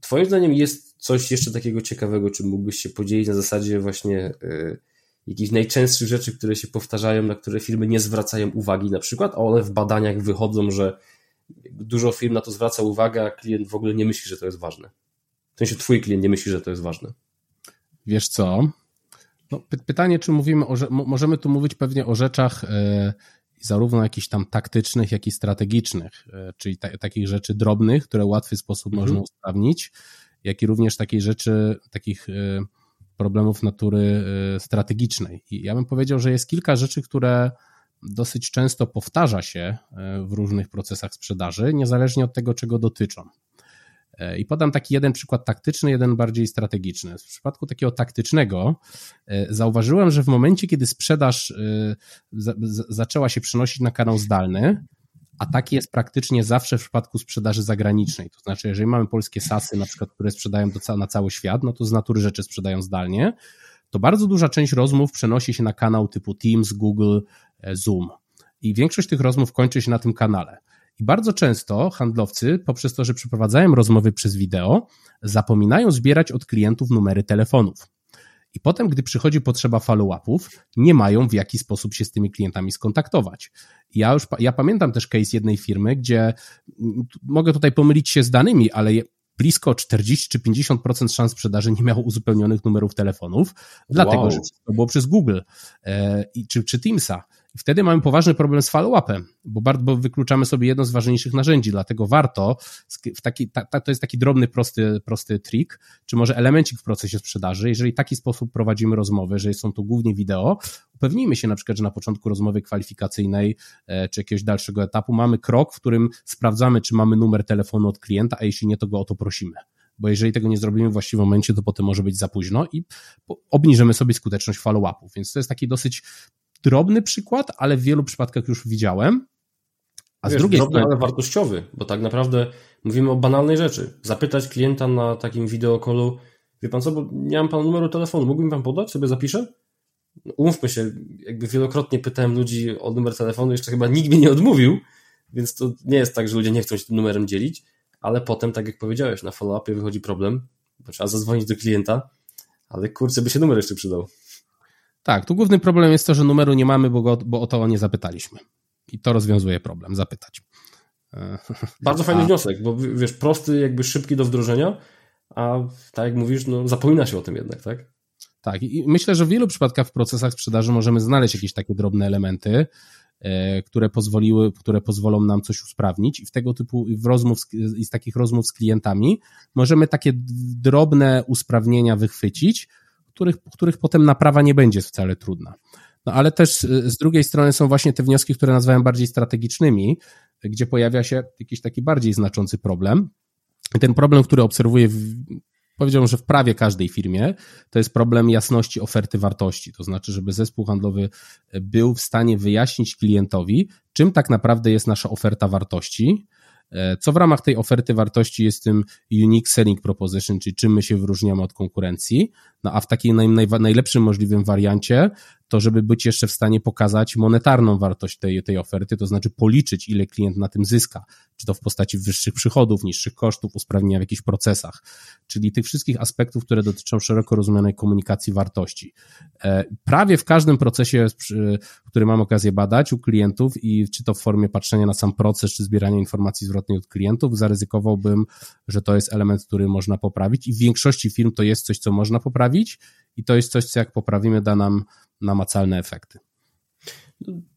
Twoim zdaniem jest coś jeszcze takiego ciekawego, czy mógłbyś się podzielić na zasadzie właśnie y, jakichś najczęstszych rzeczy, które się powtarzają, na które firmy nie zwracają uwagi na przykład, a one w badaniach wychodzą, że dużo firm na to zwraca uwagę, a klient w ogóle nie myśli, że to jest ważne. W sensie twój klient nie myśli, że to jest ważne. Wiesz co? No, pytanie, czy mówimy o, możemy tu mówić pewnie o rzeczach e, zarówno jakichś tam taktycznych, jak i strategicznych, e, czyli ta, takich rzeczy drobnych, które w łatwy sposób mhm. można usprawnić, jak i również takich rzeczy, takich e, problemów natury strategicznej. I ja bym powiedział, że jest kilka rzeczy, które dosyć często powtarza się w różnych procesach sprzedaży, niezależnie od tego, czego dotyczą. E, I podam taki jeden przykład taktyczny, jeden bardziej strategiczny. W przypadku takiego taktycznego e, zauważyłem, że w momencie, kiedy sprzedaż e, zaczęła się przenosić na kanał zdalny, a tak jest praktycznie zawsze w przypadku sprzedaży zagranicznej. To znaczy, jeżeli mamy polskie sasy, na przykład, które sprzedają do, na cały świat, no to z natury rzeczy sprzedają zdalnie, to bardzo duża część rozmów przenosi się na kanał typu Teams, Google, Zoom. I większość tych rozmów kończy się na tym kanale. I bardzo często handlowcy, poprzez to, że przeprowadzają rozmowy przez wideo, zapominają zbierać od klientów numery telefonów. I potem, gdy przychodzi potrzeba follow-upów, nie mają w jaki sposób się z tymi klientami skontaktować. Ja już ja pamiętam też case jednej firmy, gdzie mogę tutaj pomylić się z danymi, ale blisko 40 czy 50% szans sprzedaży nie miało uzupełnionych numerów telefonów, dlatego wow. że to było przez Google e, czy, czy Teamsa. Wtedy mamy poważny problem z follow-upem, bo wykluczamy sobie jedno z ważniejszych narzędzi, dlatego warto, w taki, ta, ta, to jest taki drobny, prosty, prosty trik, czy może elemencik w procesie sprzedaży, jeżeli w taki sposób prowadzimy rozmowy, że są to głównie wideo, upewnijmy się na przykład, że na początku rozmowy kwalifikacyjnej e, czy jakiegoś dalszego etapu mamy krok, w którym sprawdzamy, czy mamy numer telefonu od klienta, a jeśli nie, to go o to prosimy bo jeżeli tego nie zrobimy w właściwym momencie, to potem może być za późno i obniżymy sobie skuteczność follow-upów. Więc to jest taki dosyć drobny przykład, ale w wielu przypadkach już widziałem. A Wiesz, z drugiej drobny, strony. ale wartościowy, bo tak naprawdę mówimy o banalnej rzeczy. Zapytać klienta na takim wideokolu, wie pan co, bo nie mam pan numeru telefonu, mógłby mi pan podać, sobie zapiszę? No, umówmy się, jakby wielokrotnie pytałem ludzi o numer telefonu, jeszcze chyba nikt mi nie odmówił, więc to nie jest tak, że ludzie nie chcą się tym numerem dzielić, ale potem, tak jak powiedziałeś, na follow-upie wychodzi problem, bo trzeba zadzwonić do klienta, ale kurczę, by się numer jeszcze przydał. Tak, tu główny problem jest to, że numeru nie mamy, bo, go, bo o to nie zapytaliśmy. I to rozwiązuje problem, zapytać. Bardzo fajny a... wniosek, bo wiesz, prosty, jakby szybki do wdrożenia, a tak jak mówisz, no zapomina się o tym jednak, tak? Tak, i myślę, że w wielu przypadkach w procesach sprzedaży możemy znaleźć jakieś takie drobne elementy, e, które pozwoliły, które pozwolą nam coś usprawnić i w tego typu w rozmów i z takich rozmów z klientami możemy takie drobne usprawnienia wychwycić, których, których potem naprawa nie będzie wcale trudna. No ale też y, z drugiej strony są właśnie te wnioski, które nazywałem bardziej strategicznymi, gdzie pojawia się jakiś taki bardziej znaczący problem. Ten problem, który obserwuję, w, powiedziałbym, że w prawie każdej firmie, to jest problem jasności oferty wartości. To znaczy, żeby zespół handlowy był w stanie wyjaśnić klientowi, czym tak naprawdę jest nasza oferta wartości, co w ramach tej oferty wartości jest tym unique selling proposition, czyli czym my się wyróżniamy od konkurencji. No a w naj, najlepszym możliwym wariancie to żeby być jeszcze w stanie pokazać monetarną wartość tej, tej oferty, to znaczy policzyć, ile klient na tym zyska, czy to w postaci wyższych przychodów, niższych kosztów, usprawnienia w jakichś procesach, czyli tych wszystkich aspektów, które dotyczą szeroko rozumianej komunikacji wartości. E, prawie w każdym procesie, który mam okazję badać u klientów i czy to w formie patrzenia na sam proces, czy zbierania informacji zwrotnej od klientów, zaryzykowałbym, że to jest element, który można poprawić i w większości firm to jest coś, co można poprawić i to jest coś, co jak poprawimy, da nam namacalne efekty.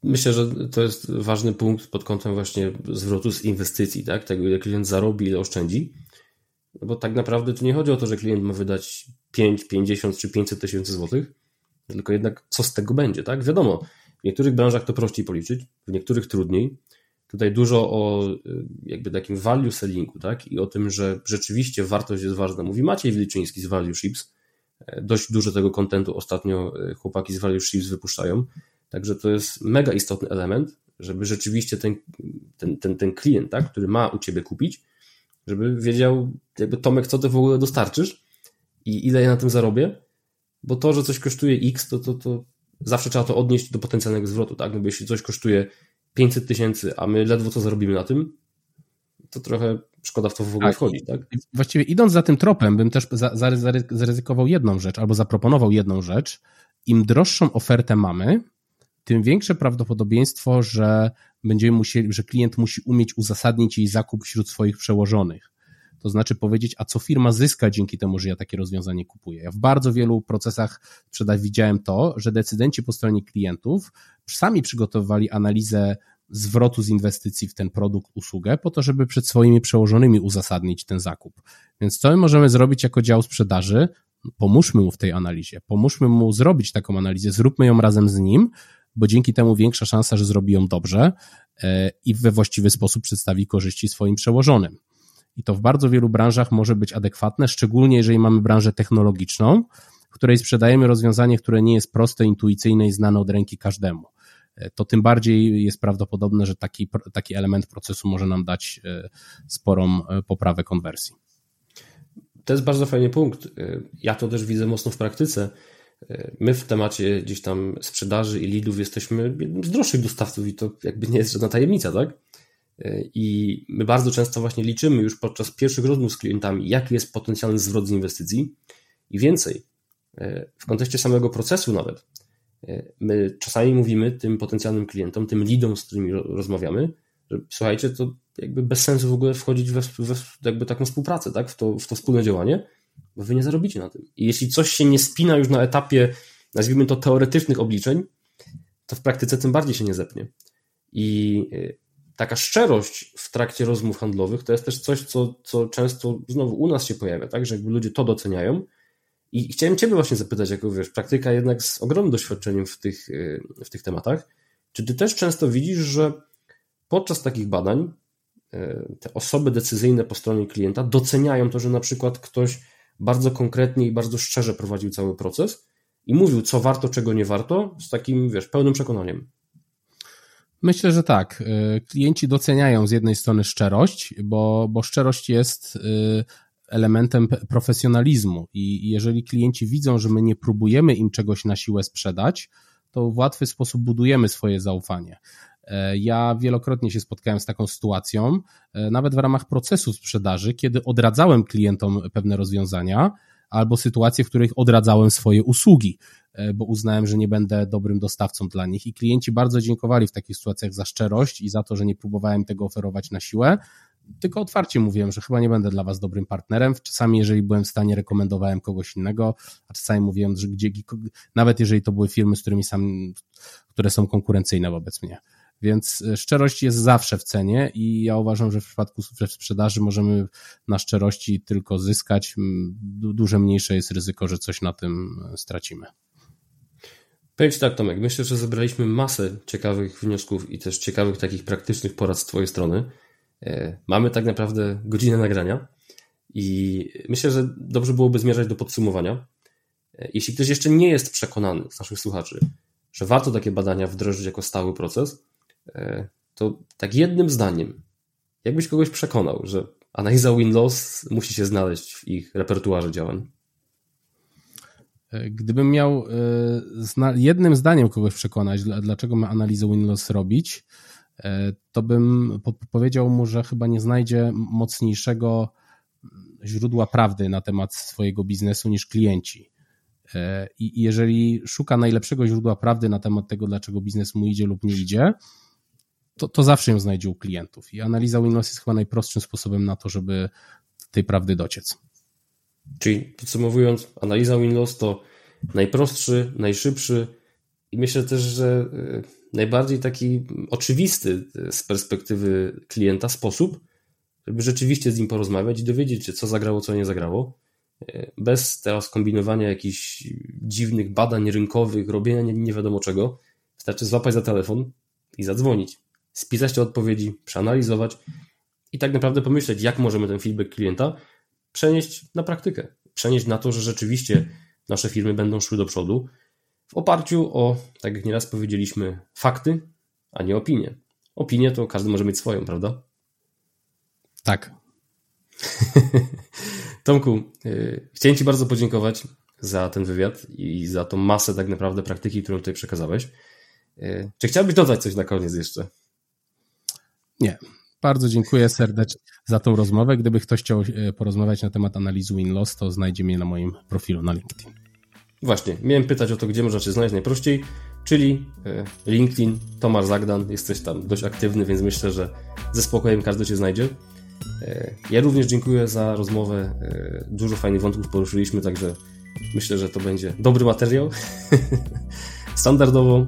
Myślę, że to jest ważny punkt pod kątem właśnie zwrotu z inwestycji, tak? Tego, ile klient zarobi, ile oszczędzi. No bo tak naprawdę tu nie chodzi o to, że klient ma wydać 5, 50 czy 500 tysięcy złotych, tylko jednak co z tego będzie, tak? Wiadomo, w niektórych branżach to prościej policzyć, w niektórych trudniej. Tutaj dużo o y, jakby takim value sellingu, tak? I o tym, że rzeczywiście wartość jest ważna. Mówi Maciej Wiliczyński z Value Ships, Dość dużo tego kontentu ostatnio e, chłopaki z Value Ships wypuszczają. Także to jest mega istotny element, żeby rzeczywiście ten, ten, ten, ten klient, tak, który ma u ciebie kupić, żeby wiedział, jakby Tomek, co ty w ogóle dostarczysz i ile ja na tym zarobię, bo to, że coś kosztuje X, to, to, to zawsze trzeba to odnieść do potencjalnego zwrotu, tak? No bo jeśli coś kosztuje 500 tysięcy, a my ledwo co zarobimy na tym, to trochę szkoda w to w ogóle tak, wchodzić, tak? Właściwie idąc za tym tropem, bym też zaryzykował jedną rzecz, albo zaproponował jedną rzecz. Im droższą ofertę mamy, tym większe prawdopodobieństwo, że będziemy musieli, że klient musi umieć uzasadnić jej zakup wśród swoich przełożonych. To znaczy powiedzieć, a co firma zyska dzięki temu, że ja takie rozwiązanie kupuję. Ja w bardzo wielu procesach sprzedaż widziałem to, że decydenci po stronie klientów sami przygotowywali analizę zwrotu z inwestycji w ten produkt, usługę, po to, żeby przed swoimi przełożonymi uzasadnić ten zakup. Więc co my możemy zrobić jako dział sprzedaży? Pomóżmy mu w tej analizie, pomóżmy mu zrobić taką analizę, zróbmy ją razem z nim, bo dzięki temu większa szansa, że zrobi ją dobrze e, i we właściwy sposób przedstawi korzyści swoim przełożonym. I to w bardzo wielu branżach może być adekwatne, szczególnie jeżeli mamy branżę technologiczną, w której sprzedajemy rozwiązanie, które nie jest proste, intuicyjne i znane od ręki każdemu. To tym bardziej jest prawdopodobne, że taki, taki element procesu może nam dać sporą poprawę konwersji. To jest bardzo fajny punkt. Ja to też widzę mocno w praktyce. My w temacie gdzieś tam sprzedaży i leadów jesteśmy jednym z droższych dostawców i to jakby nie jest żadna tajemnica, tak? I my bardzo często właśnie liczymy już podczas pierwszych rozmów z klientami, jaki jest potencjalny zwrot z inwestycji i więcej. W kontekście samego procesu nawet. My czasami mówimy tym potencjalnym klientom, tym leadom, z którymi rozmawiamy, że słuchajcie, to jakby bez sensu w ogóle wchodzić we, we jakby taką współpracę, tak? w, to, w to wspólne działanie, bo wy nie zarobicie na tym. I jeśli coś się nie spina już na etapie, nazwijmy to teoretycznych obliczeń, to w praktyce tym bardziej się nie zepnie. I y, taka szczerość w trakcie rozmów handlowych to jest też coś, co, co często znowu u nas się pojawia, tak, że jakby ludzie to doceniają. I chciałem Ciebie właśnie zapytać, jako wiesz, praktyka jednak z ogromnym doświadczeniem w tych, y, w tych tematach, czy Ty też często widzisz, że podczas takich badań y, te osoby decyzyjne po stronie klienta doceniają to, że na przykład ktoś bardzo konkretnie i bardzo szczerze prowadził cały proces i mówił, co warto, czego nie warto, z takim, wiesz, pełnym przekonaniem. Myślę, że tak. Y, klienci doceniają z jednej strony szczerość, bo, bo szczerość jest elementem profesjonalizmu i jeżeli klienci widzą, że my nie próbujemy im czegoś na siłę sprzedać, to w łatwy sposób budujemy swoje zaufanie. E, ja wielokrotnie się spotkałem z taką sytuacją, e, nawet w ramach procesu sprzedaży, kiedy odradzałem klientom pewne rozwiązania, albo sytuacje, w których odradzałem swoje usługi, e, bo uznałem, że nie będę dobrym dostawcą dla nich. I klienci bardzo dziękowali w takich sytuacjach za szczerość i za to, że nie próbowałem tego oferować na siłę. Tylko otwarcie mówiłem, że chyba nie będę dla Was dobrym partnerem. Czasami, jeżeli byłem w stanie, rekomendowałem kogoś innego, a czasami mówiłem, że gdzie, nawet jeżeli to były firmy, z którymi sam, które są konkurencyjne wobec mnie. Więc e, szczerość jest zawsze w cenie i ja uważam, że w przypadku w sprzedaży możemy na szczerości tylko zyskać. Duże mniejsze jest ryzyko, że coś na tym e, stracimy. Powiem Ci tak, Tomek, myślę, że zebraliśmy masę ciekawych wniosków i też ciekawych takich praktycznych porad z Twojej strony. E, mamy tak naprawdę godzinę nagrania i myślę, że dobrze byłoby zmierzać do podsumowania. Jeśli ktoś jeszcze nie jest przekonany z naszych słuchaczy, że warto takie badania wdrożyć jako stały proces, E, to tak jednym zdaniem, jakbyś kogoś przekonał, że analiza win-loss musi się znaleźć w ich repertuarze działań? E, gdybym miał e, jednym zdaniem kogoś przekonać, dlaczego ma analizę win-loss robić, to bym powiedział mu, że chyba nie znajdzie mocniejszego źródła prawdy na temat swojego biznesu niż klienci. I jeżeli szuka najlepszego źródła prawdy na temat tego, dlaczego biznes mu idzie lub nie idzie, to, to zawsze ją znajdzie u klientów. I analiza win-loss jest chyba najprostszym sposobem na to, żeby tej prawdy dociec. Czyli podsumowując, analiza win-loss to najprostszy, najszybszy i myślę też, że y, najbardziej taki oczywisty z perspektywy klienta sposób, żeby rzeczywiście z nim porozmawiać i dowiedzieć się, co zagrało, co nie zagrało. Y, bez teraz kombinowania jakichś dziwnych badań rynkowych, robienia nie, nie wiadomo czego. Wystarczy złapać za telefon i zadzwonić spisać te odpowiedzi, przeanalizować i tak naprawdę pomyśleć, jak możemy ten feedback klienta przenieść na praktykę. Przenieść na to, że rzeczywiście nasze firmy będą szły do przodu w oparciu o, tak jak nieraz powiedzieliśmy, fakty, a nie opinie. Opinie to każdy może mieć swoją, prawda? Tak. Tomku, yy, chciałem Ci bardzo podziękować za ten wywiad i za tą masę tak naprawdę praktyki, którą tutaj przekazałeś. Yy, czy chciałbyś dodać coś na koniec jeszcze? Nie. Bardzo dziękuję serdecznie za tą rozmowę. Gdyby ktoś chciał e, porozmawiać na temat analizy win-loss, to znajdzie mnie na moim profilu na LinkedIn. Właśnie, miałem pytać o to, gdzie można Cię znaleźć najprościej, czyli e, LinkedIn, Tomar Zagdan, jesteś tam dość aktywny, więc myślę, że ze spokojem każdy Cię znajdzie. E, ja również dziękuję za rozmowę. Dużo fajnych wątków poruszyliśmy, także myślę, że to będzie dobry materiał. Standardowo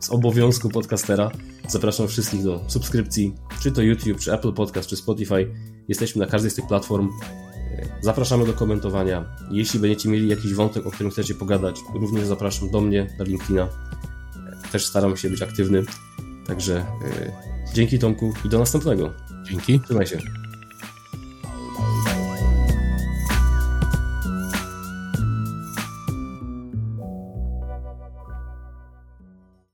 z obowiązku podcastera Zapraszam wszystkich do subskrypcji, czy to YouTube, czy Apple Podcast, czy Spotify. Jesteśmy na każdej z tych platform. Zapraszamy do komentowania. Jeśli będziecie mieli jakiś wątek, o którym chcecie pogadać, również zapraszam do mnie na LinkedIna. Też staram się być aktywny. Także yy, dzięki Tomku i do następnego. Dzięki. Trzymaj się.